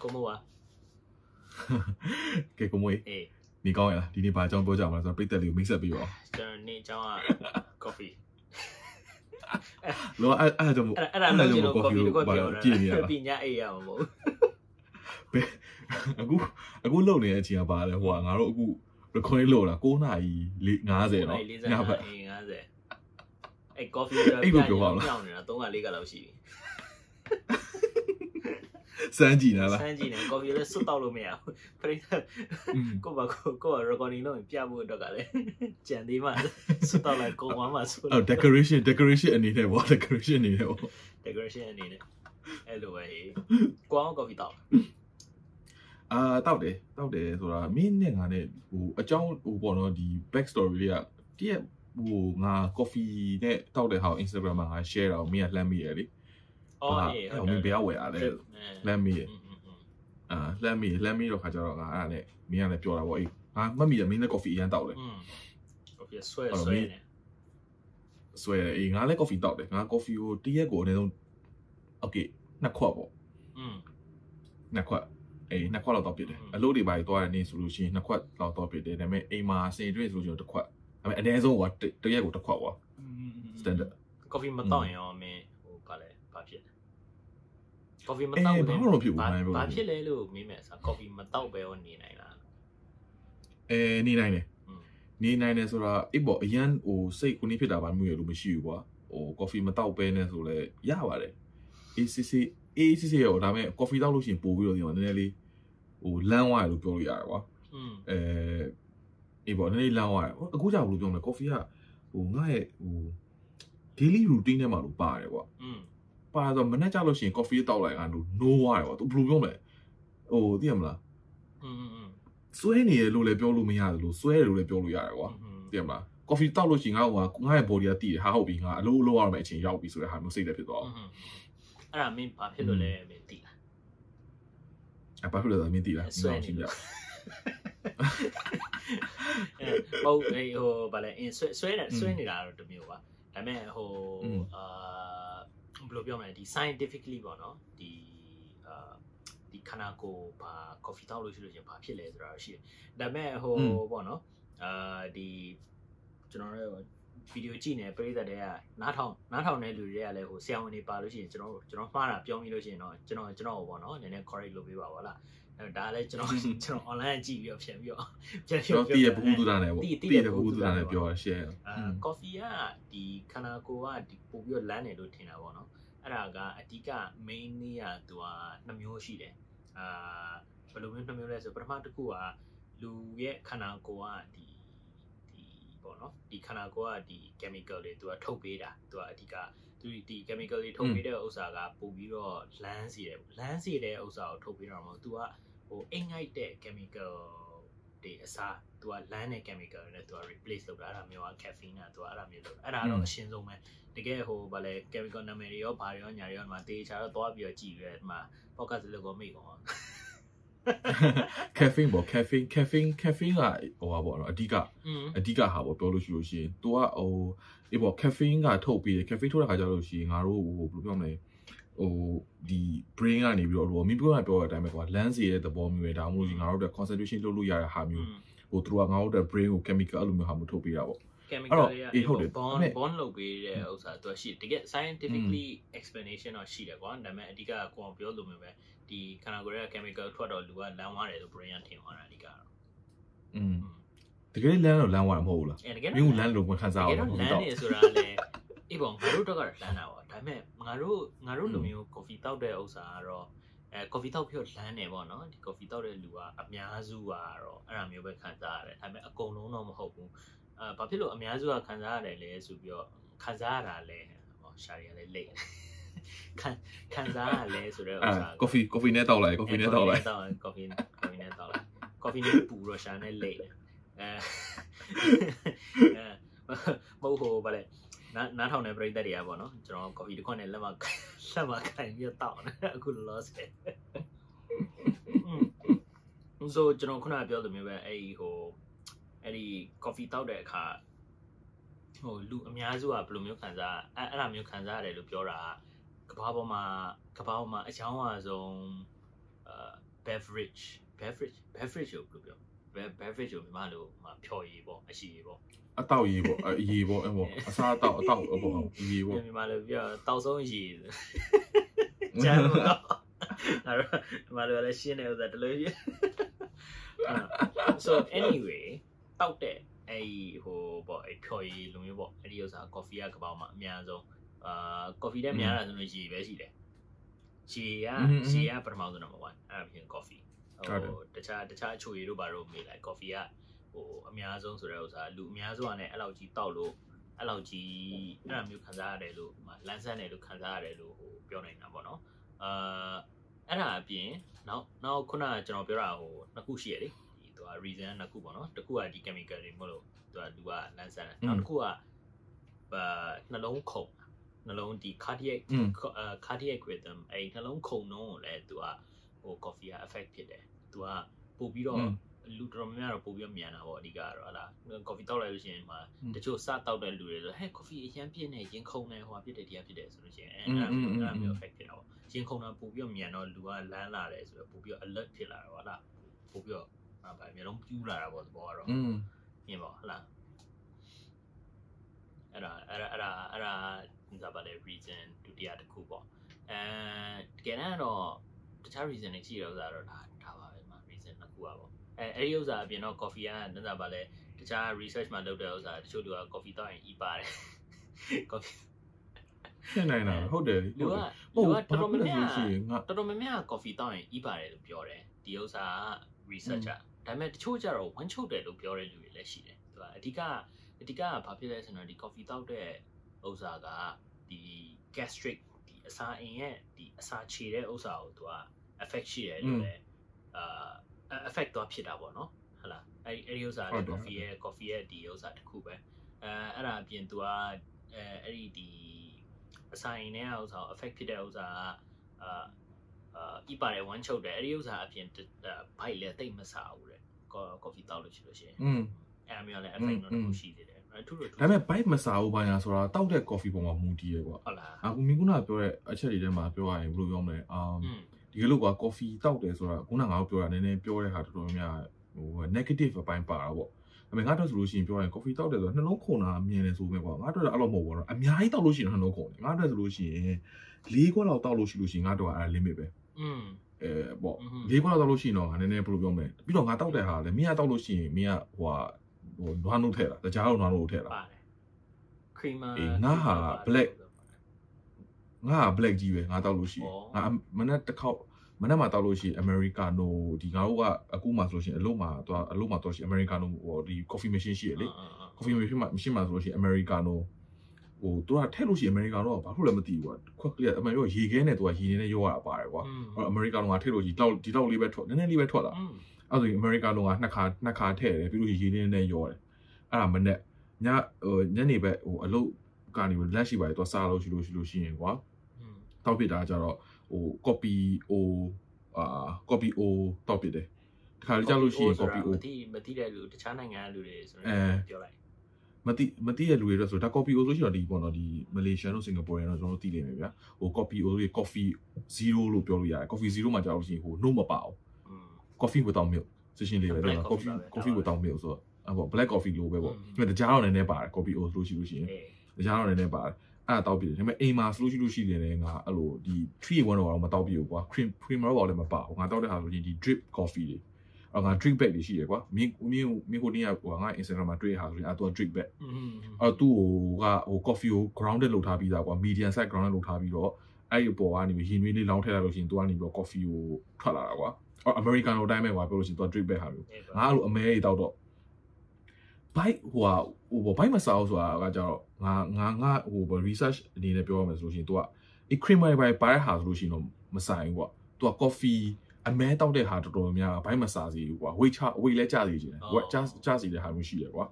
¿Cómo va? ¿Qué cómo es? အေးနေကောင်းရလားဒီနေ့ဘာအကြောင်းပြောကြမလဲဆိုတော့ပြည့်တက်လေးကိုမိတ်ဆက်ပြီးပါဦးကျွန်တော်နေ့အကြောင်းက coffee လောအဲ့အဲ့ဒါကြောင့်မို့အဲ့ဒါအဲ့ဒါကျွန်တော် coffee ကိုပြောတာကြည့်နေရလားပညာအေးရမှာမဟုတ်ဘယ်အခုအခုလုံနေတဲ့အချိန်ကဘာလဲဟိုကငါတို့အခု recording လုပ်တာ9နာရီ50နော်ညဘက် 50အဲ့ coffee တော့ပြောင်းနေတာ3-4ကလောက်ရှိပြီ စမ်းကြည့်လားစမ်းကြည့်နေ coffee လည်းစွတ်တော့လို့မရဘူးပရိသတ်อืมကိုယ့်ဘာကိုကိုယ့်ဘာ recording လုပ်ရင်ပြဖို့အတွက်ကလည်းကြံသေးမှစွတ်တော့လိုက်ကိုယ်ဝမ်းမှစွတ်အော် decoration decoration အနေနဲ့ပေါ့ decoration အနေနဲ့ပေါ့ decoration အနေနဲ့အဲ့လိုပဲဟေးကိုအောင် coffee တောက်အာတောက်တယ်တောက်တယ်ဆိုတာမင်းနဲ့ငါနဲ့ဟိုအကြောင်းဟိုပေါ့နော်ဒီ back story လေးကတည့်ဟိုငါ coffee နဲ့တောက်တဲ့ဟာကို Instagram မှာငါ share တာကိုမင်းကလှမ်းမိရလေ အော်အေးဟုတ်တယ်မင်းဘယ်ရောက်ဝယ်တာလဲလက်မေးအာလက်မေးလက်မေးတော့ခါကြတော့ငါအဲ့ဒါနဲ့မင်းကလည်းပြောတာပေါ့အေးငါမှတ်မိတယ်မင်းလည်း coffee အရန်တောက်တယ်ဟုတ်ကဲ့ဆွဲဆွဲနေဆွဲတယ်အေးငါလည်း coffee တောက်တယ်ငါ coffee ကိုတရက်ကိုအနည်းဆုံး okay နှစ်ခွက်ပေါ့อืมနှစ်ခွက်အေးနှစ်ခွက်လောက်တောက်ပြတယ်အလုပ်တွေပါကြီးသွားတဲ့နေ့ဆိုလို့ရှိရင်နှစ်ခွက်လောက်တောက်ပြတယ်ဒါပေမဲ့အိမ်မှာစေတွေ့ဆိုလို့ရှိရင်တစ်ခွက်ဒါပေမဲ့အနည်းဆုံးကတရက်ကိုတစ်ခွက်ပေါ့ standard coffee မတောက်ရင်ရောမင်း ကော်ဖီမတောက်ဘူးဘာမှမဖြစ်ဘူးနိုင်ဘူးဘာဖြစ်လဲလို့မေးမယ်ဆိုကော်ဖီမတောက်ပဲရောနေနိုင်လားအဲနေနိုင်တယ်နေနိုင်တယ်ဆိုတော့အေးပေါ့အရန်ဟိုစိတ်ကိုနေဖြစ်တာဘာမျိုးရလို့မရှိဘူးကွာဟိုကော်ဖီမတောက်ပဲနဲ့ဆိုလဲရပါတယ်အေးစစ်စစ်အေးစစ်စစ်ရောဒါပေမဲ့ကော်ဖီတောက်လို့ရှိရင်ပို့ပြီးတော့ဒီမှာနည်းနည်းလေးဟိုလမ်းဝရလို့ပြောလို့ရတယ်ကွာအဲအေးပေါ့နည်းနည်းလမ်းဝရအခုကြောက်ဘူးလို့ပြောမလဲကော်ဖီကဟိုငါ့ရဲ့ဟို daily routine ထဲမှာလို့ပါတယ်ကွာ ပါဆိုမနေ့ကျလို့ရှိရင် coffee တောက်လိုက်တာ no why ကွာသူဘယ်လိုပြောမလဲဟိုသိရမလားอืมဆွဲနေရလို့လည်းပြောလို့မရတယ်လို့ဆွဲရလို့လည်းပြောလို့ရတယ်ကွာသိရမလား coffee တောက်လို့ရှိရင်ငါ့ဟိုကငါ့ရဲ့ body ကတည်တယ်ဟာဟုတ်ပြီငါအလုပ်လုပ်ရမယ့်အချိန်ရောက်ပြီဆိုတဲ့ဟာမျိုးစိတ်လည်းဖြစ်သွားအောင်အဲ့ဒါမင်းဘာဖြစ်လို့လဲမင်းတည်လားအပါဖြစ်လို့မင်းတည်လားဆွဲနေလို့ဟုတ်ဟိုဘာလဲအင်းဆွဲဆွဲနေဆွဲနေတာတော့တမျိုးပါဒါပေမဲ့ဟိုအာ ဘယ်လိုပြောမလဲဒီ scientifically ပေါ့နော်ဒီအာဒီခန္ဓာကိုယ်ဘာ coffee တောက်လို့ရှိလို့ရှင်ဘာဖြစ်လဲဆိုတာရှိတယ်ဒါပေမဲ့ဟိုပေါ့နော်အာဒီကျွန်တော်တို့ဗီဒီယိုကြည့်နေပရိသတ်တွေကနားထောင်နားထောင်တဲ့လူတွေကလည်းဟိုဆရာဝန်တွေပါလို့ရှိရင်ကျွန်တော်ကျွန်တော်မှားတာပြောမိလို့ရှိရင်တော့ကျွန်တော်ကျွန်တော်ပေါ့နော်နည်းနည်း correct လုပ်ပေးပါပါလားအဲဒါလည်းကျွန်တော်ကျွန်တော် online ကြည့်ပြီးတော့ဖြတ်ပြီးတော့ဖြတ်ကျွန်တော်တည်ရဘူးသူတာနဲ့ပေါ့တည်တည်တည်ရရဘူးဘူးသူသူတာတာနဲ့နဲ့ပြောရ share အာ coffee ကဒီခန္ဓာကိုယ်ကဒီပို့ပြီးတော့လမ်းတယ်လို့ထင်တာပေါ့နော် အဲ့ဒါကအဓိက main နေရသူကနှစ်မျိုးရှိတယ်အာဘယ်လိုမျိုးနှစ်မျိုးလဲဆိုပထမတစ်ခုကလူရဲ့ခန္ဓာကိုယ်ကဒီဒီပေါ့နော်ဒီခန္ဓာကိုယ်ကဒီ chemical တွေသူကထုတ်ပေးတာသူကအဓိကသူဒီ chemical တွေထုတ်ပေးတဲ့ဥစ္စာကပို့ပြီးတော့လမ်းစီတယ်လမ်းစီတဲ့ဥစ္စာကိုထုတ်ပေးတော့မဟုတ်သူကဟိုအိမ်ငိုက်တဲ့ chemical တွေအစားသူကလမ်းတဲ့ chemical တွေနဲ့သူက replace လုပ်တာအဲ့ဒါမျိုးက caffeine ကသူကအဲ့ဒါမျိုးလုပ်တာအဲ့ဒါတော့အရှင်းဆုံးပဲတကယ်ဟိုဗာလဲ chemical နာမည်တွေရောဘာတွေရောညာတွေရောဒီမှာတေးချာတော့သွားပြီးတော့ကြည့်ရဲဒီမှာ podcast လောက်ကိုမိတ်ကောင် caffeine ပေါ့ caffeine caffeine caffeine ကဟိုပါပေါ့နော်အဓိက อืม အဓိကဟာပေါ့ပြောလို့ရှိလို့ရှိရင် तू ကဟိုအေးပေါ့ caffeine ကထုတ်ပြီးတယ် caffeine ထုတ်တဲ့ခါကျလို့ရှိရင်ငါတို့ဟိုဘယ်လိုပြောမလဲ ဟိုဒီ brain ကနေပြီးတော့ဟိုမိပြောရပြောတဲ့အတိုင်းပဲကွာ lens ရဲ့သဘောမျိုးပဲဒါမှမဟုတ်ငါတို့တဲ့ concentration လုပ်လို့ရတဲ့ဟာမျိုးဟိုသူကငါတို့တဲ့ brain ကို chemical အဲ့လိုမျိုးဟာမျိုးထုတ်ပေးတာပေါ့ chemical တွေကအေးဟုတ်တယ် bond ဒါပေမဲ့ bond လုပ်ပေးတဲ့ဥစ္စာသူကရှိတယ်တကယ် scientifically explanation တော့ရှိတယ်ကွာဒါပေမဲ့အဓိကကိုအောင်ပြောလို့မျိုးပဲဒီခန္ဓာကိုယ်ရဲ့ chemical ထွက်တော့လူကလမ်းသွားတယ်လို့ brain ကထင်သွားတာအဓိကတော့อืมတကယ်လမ်းတော့လမ်းဝါမဟုတ်ဘူးလားအဲတကယ်မင်းကလမ်းလို့မခံတစားကရယ်ဘူးတော့လတော့မ်းနေဆိုတာလေ အေးပေါ့ငါတို့တော့ကတော့လမ်းတာပေါ့ဒါပေမဲ့ငါတို့ငါတို့လူမျိုး coffee တောက်တဲ့ဥစ္စာကတော့အဲ coffee တောက်ပြီးတော့လမ်းနေပေါ့နော်ဒီ coffee တောက်တဲ့လူကအများစုကတော့အဲ့ဒါမျိုးပဲခံစားရတယ်ဒါပေမဲ့အကုန်လုံးတော့မဟုတ်ဘူးအဲဘာဖြစ်လို့အများစုကခံစားရတယ်လဲဆိုပြီးတော့ခံစားရတာလဲဟောရှာရီကလည်းလိတ်ခံခံစားရလဲဆိုတဲ့ဥအာစ္စာ coffee coffee နဲ့တောက်လိုက် coffee နဲ့တောက်လိုက်တောက် coffee coffee နဲ့တောက်လိုက် coffee နဲ့ပူတော့ရှာနဲ့လိတ်တယ်အဲမဟုတ်ဟိုဗါလေ နားနားထောင်တဲ့ပရိသတ်တွေကပေါ့နော်ကျွန်တော် coffee တစ်ခွက်နဲ့လက်မလက်မခိုင်ပြီးတောက်နေအခု loss ပဲဆိုကျွန်တော်ခုနကပြောလိုမျိုးပဲအဲ့ဒီဟိုအဲ့ဒီ coffee တောက်တဲ့အခါဟိုလူအများစုကဘယ်လိုမျိုးခံစားအဲ့အဲ့လိုမျိုးခံစားရတယ်လို့ပြောတာကဘာပေါ်မှာကဘာပေါ်မှာအချောင်းအဆုံးအာ beverage beverage beverage ကိုဘယ်လိုပြော Be- beverage ကိုမြန်မာလိုမှာဖြော်ရည်ပေါ့အရှိရည်ပေါ့အတောက်ရေးပေါ့အရေးပေါ့အဲ့ပေါ့အစားအတောက်အတောက်ပေါ့အရေးပေါ့မြန်မာလိုပြောတောက်ဆုံးရည်ကျန်လို့တော့အဲ့တော့မြန်မာလိုလည်းရှင်းတယ်ဥစားတလို့ရ so anyway တောက်တဲ့အဲ့ဒီဟိုပေါ့အဲ့ဖြော်ရည်လိုမျိုးပေါ့အဲ့ဒီဥစား coffee ကကပောက်မှာအများဆုံးအာ coffee တဲ့များတာဆိုလို့ရည်ပဲရှိတယ်ရှည်ကရှည်ကပထမဆုံး number 1အဲ့ဒါပြင် coffee ဟိုတခြားတခြားအချိုရည်တို့ဘာလို့မေးလိုက် coffee ကဟိုအများဆုံးဆိုတဲ့ဥစားလူအများဆုံးကလည်းအဲ့လောက်ကြီးတောက်လို့အဲ့လောက်ကြီးအဲ့လိုမျိုးခံစားရတယ်လို့လန်းဆန်းတယ်လို့ခံစားရတယ်လို့ဟိုပြောနေတာပေါ့နော်အာအဲ့ဒါအပြင်နောက်နောက်ခုနကကျွန်တော်ပြောတာဟိုနှစ်ခုရှိရလေဒီသူက reason နှစ်ခုပေါ့နော်တစ်ခုကဒီ chemical တွေမဟုတ်လို့သူကလူကလန်းဆန်းတယ်နောက်တစ်ခုကအာနှလုံးခုန်နှလုံးဒီ cardiac cardiac rhythm အဲ့နှလုံးခုန်နှုန်းကိုလည်းသူက ဟို coffee က affect ဖြစ်တယ်သူကပို့ပြီးတော့လူတော်များများတော့ပို့ပြီးတော့မြန်တာပေါ့အဓိကကတော့ဟလာ coffee တောက်လိုက်လို့ရှိရင်မှာတချို့စတောက်တဲ့လူတွေဆိုဟဲ့ coffee အရန်ပြည့်နေရင်ခုန်နေဟိုဖြစ်တယ်ဒီကဖြစ်တယ်ဆိုလို့ရှိရင်အဲ့ဒါမျိုးအဲ့ဒါမျိုး effect ဖြစ်တာပေါ့ရင်ခုန်တာပို့ပြီးတော့မြန်တော့လူကလန်းလာတယ်ဆိုတော့ပို့ပြီးတော့ alert ဖြစ်လာတော့ဟလာပို့ပြီးတော့ဗာမျိုးလုံးပြူလာတာပေါ့သဘောကတော့อืมမြင်ပါဟလာအဲ့ဒါအဲ့ဒါအဲ့ဒါအဲ့ဒါဒါပါလေ reason ဒုတိယတစ်ခုပေါ့အဲတကယ်တော့ တခြား reason တွေရှိရဥစားတော့ဒါဒါပါပဲမှာ reason နှစ်ခုပါပေါ့အဲအဲ့ဒီဥစားအပြင်တော့ coffee ကဒါပါလေတခြား research မှာလုပ်တဲ့ဥစားတချို့လူက coffee တောက်ရင်ဤပါတယ် coffee ဖြစ်နိုင်တာဟုတ်တယ်လူကဟုတ်လူကဘာတော်တော်ဖြစ်များလဲများဆိုရင်ငါတော်တော်များများ coffee တောက်ရင်ဤပါတယ်လို့ပြောတယ်ဒီဥစားက research ကဒါပေမဲ့တချို့ကျတော့ဝမ်းချုပ်တယ်လို့ပြောတဲ့လူတွေလည်းရှိတယ်သူကအဓိကအဓိကကဘာဖြစ်လဲဆိုတော့ဒီ coffee တောက်တဲ့ဥစားကဒီ gastric ဒီ အစာအိမ်ရဲ့ဒီအစာခြေတဲ့ဥစားကိုသူက affect ရှိတယ်လို့လည်းအာ affect တော့ဖြစ်တာပေါ့နော်ဟုတ်လားအဲ့အဲ့ဒီဥစားလည်း coffee ရဲ့ coffee ရဲ့ဒီဥစားတစ်ခုပဲအဲအဲ့ဒါအပြင်သူကအဲအဲ့ဒီဒီအစာအိမ်နဲ့ဥစား affect ဖြစ်တဲ့ဥစားကအာအာဤပါတယ်ဝမ်းချုပ်တယ်အဲ့ဒီဥစားအပြင်ဘိုက်လည်းတိတ်မဆာဘူးတဲ့ coffee တောက်လို့ရှိလို့ရှိရင်อืมအဲ့အမျိုးလည်း effect တော့တစ်ခုရှိသေးတယ်အဲ့ထူးထူး ဒါပေမဲ့ bike မစားဘူးဘာညာဆိုတာတောက်တဲ့ coffee ပုံမှာမူတည်ရယ်ကွာဟုတ်လားအခုမင်းကနာပြောတဲ့အချက်တွေထဲမှာပြောရရင်ဘယ်လိုပြောမလဲအာဒီကလို့ကွာ coffee တောက်တယ်ဆိုတာခုနကငါတို့ပြောတာနည်းနည်းပြောတဲ့ဟာတော်တော်များများဟို negative အပိုင်းပါတာပေါ့ဒါပေမဲ့ငါတို့ဆိုလို့ရှိရင်ပြောရရင် coffee တောက်တယ်ဆိုတော့နှလုံးခုန်တာမြင်တယ်ဆိုပဲကွာငါတို့လည်းအဲ့လိုမဟုတ်ဘူးတော့အများကြီးတောက်လို့ရှိရင်နှလုံးခုန်တယ်ငါတို့ဆိုလို့ရှိရင်၄ခွက်လောက်တောက်လို့ရှိလို့ရှိရင်ငါတို့ကအဲ့ limit ပဲอืมအဲပေါ့၄ခွက်လောက်တောက်လို့ရှိရင်တော့ငါနည်းနည်းဘယ်လိုပြောမလဲပြီးတော့ငါတောက်တဲ့ဟာလည်းမင်းကတောက်လို့ရှိရင်မင်းကဟို ဟာဟိုနွားနှုတ်ထည့်တာတကြားတော့နွားနှုတ်ထည့်တာပါတယ် creamer အေးငါဟာ black ငါက black ကြီးပဲငါတောက်လို့ရှိရင်ဩငါမနေ့တစ်ခေါက်မနေ့မှတောက်လို့ရှိရင် americano ဒီငါတို့ကအခုမှဆိုလို့ရှိရင်အလို့မှသွားအလို့မှတော့ရှိရင် americano ဟိုဒီ coffee machine ရှိရလေ coffee machine မှာ machine မှာဆိုလို့ရှိရင် americano ဟိုသူကထည့်လို့ရှိရင် americano ကဘာလို့လဲမသိဘူးကွာခွက်ကလေးအမေတို့ရေခဲနဲ့သူကရေနေနဲ့ရောရတာပါတယ်ကွာอืมအဲ့ americano ကထည့်လို့ဒီတော့ဒီတော့လေးပဲထွက်နည်းနည်းလေးပဲထွက်လာ အဲ့ဒါဆိုရင်အမေရိကလုံးကနှစ်ခါနှစ်ခါထည့်တယ်ပြီးလို့ရေရင်းနဲ့ရောတယ်အဲ့ဒါမနဲ့ညဟိုညနေဘက်ဟိုအလုပ်ကနေလက်ရှိပါတယ်သူစားလို့ရှိလို့ရှိလို့ရှိရင်ကွာတောက်ပစ်တာကြတော့ဟို copy o အာ copy o တောက်ပစ်တယ်တခါလေကြောက်လို့ရှိရင် copy o မသိမသိတဲ့လူတခြားနိုင်ငံကလူတွေဆိုတော့ပြောလိုက်မသိမသိတဲ့လူတွေတော့ဆိုဒါ copy o ဆိုရှိတော့ဒီပေါ့နော်ဒီမလေးရှားတို့စင်ကာပူတွေတော့ကျွန်တော်တို့သိနေမယ်ဗျာဟို copy o တွေ coffee 0လို့ပြောလို့ရတယ် coffee 0မှာကြောက်လို့ရှိရင်ဟို no မပါဘူး coffee without milk စရှင်လေးပဲနော် coffee coffee without milk ဆိုတော့အပေါ့ black coffee လိုပဲပေါ့ဒါပေမဲ့ကြားတော့နည်းနည်းပါတယ် coffee oat လို့ရှိလို့ရှိရင်ကြားတော့နည်းနည်းပါတယ်အဲ့ဒါတောက်ပြီးတယ်ဒါပေမဲ့အိမ်မှာဆိုလို့ရှိလို့ရှိတယ်ငါအဲ့လိုဒီ3-1တော့မတောက်ပြီးဘူးကွာ cream creamer တော့လည်းမပါဘူးငါတောက်တဲ့ဟာဆိုရင်ဒီ drip coffee တွေအော်ငါ drink bag တွေရှိတယ်ကွာမင်းမင်းမင်းကိုတင်ရကွာငါ Instagram မှာတွေ့ရဟာဆိုရင်အဲ့သူက drink bag အဲ့သူ့ကဟို coffee ကို grounded လုပ်ထားပြီးသားကွာ medium size grounded လုပ်ထားပြီးတော့အဲ့ဒီပေါ်ကနေရေနွေးလေးလောင်းထည့်လိုက်လို့ရှိရင်သူကနေပြီးတော့ coffee ကိုထွက်လာတာကွာ အော် americano တိုင်းပဲကွာပြောလို့ရှိရင်သူက drink bag ဟာမျိုးအေးငါအဲ့လိုအမဲကြီးတောက်တော့ bike ဟိုဟာဟို bike မစားဘူးဆိုတာကကြတော့ငါငါငါဟို research အနေနဲ့ပြောရမယ်ဆိုလို့ရှိရင် तू က e creamer ဘိုင်ပါတဲ့ဟာဆိုလို့ရှိရင်တော့မဆိုင်ဘူးကွာ तू က coffee အမဲတောက်တဲ့ဟာတော်တော်များများဘိုက်မစားစီဘူးကွာ weight ချ weight လဲကျစီခြင်းတယ် weight ကျကျစီတဲ့ဟာမျိုးရှိတယ်ကွာ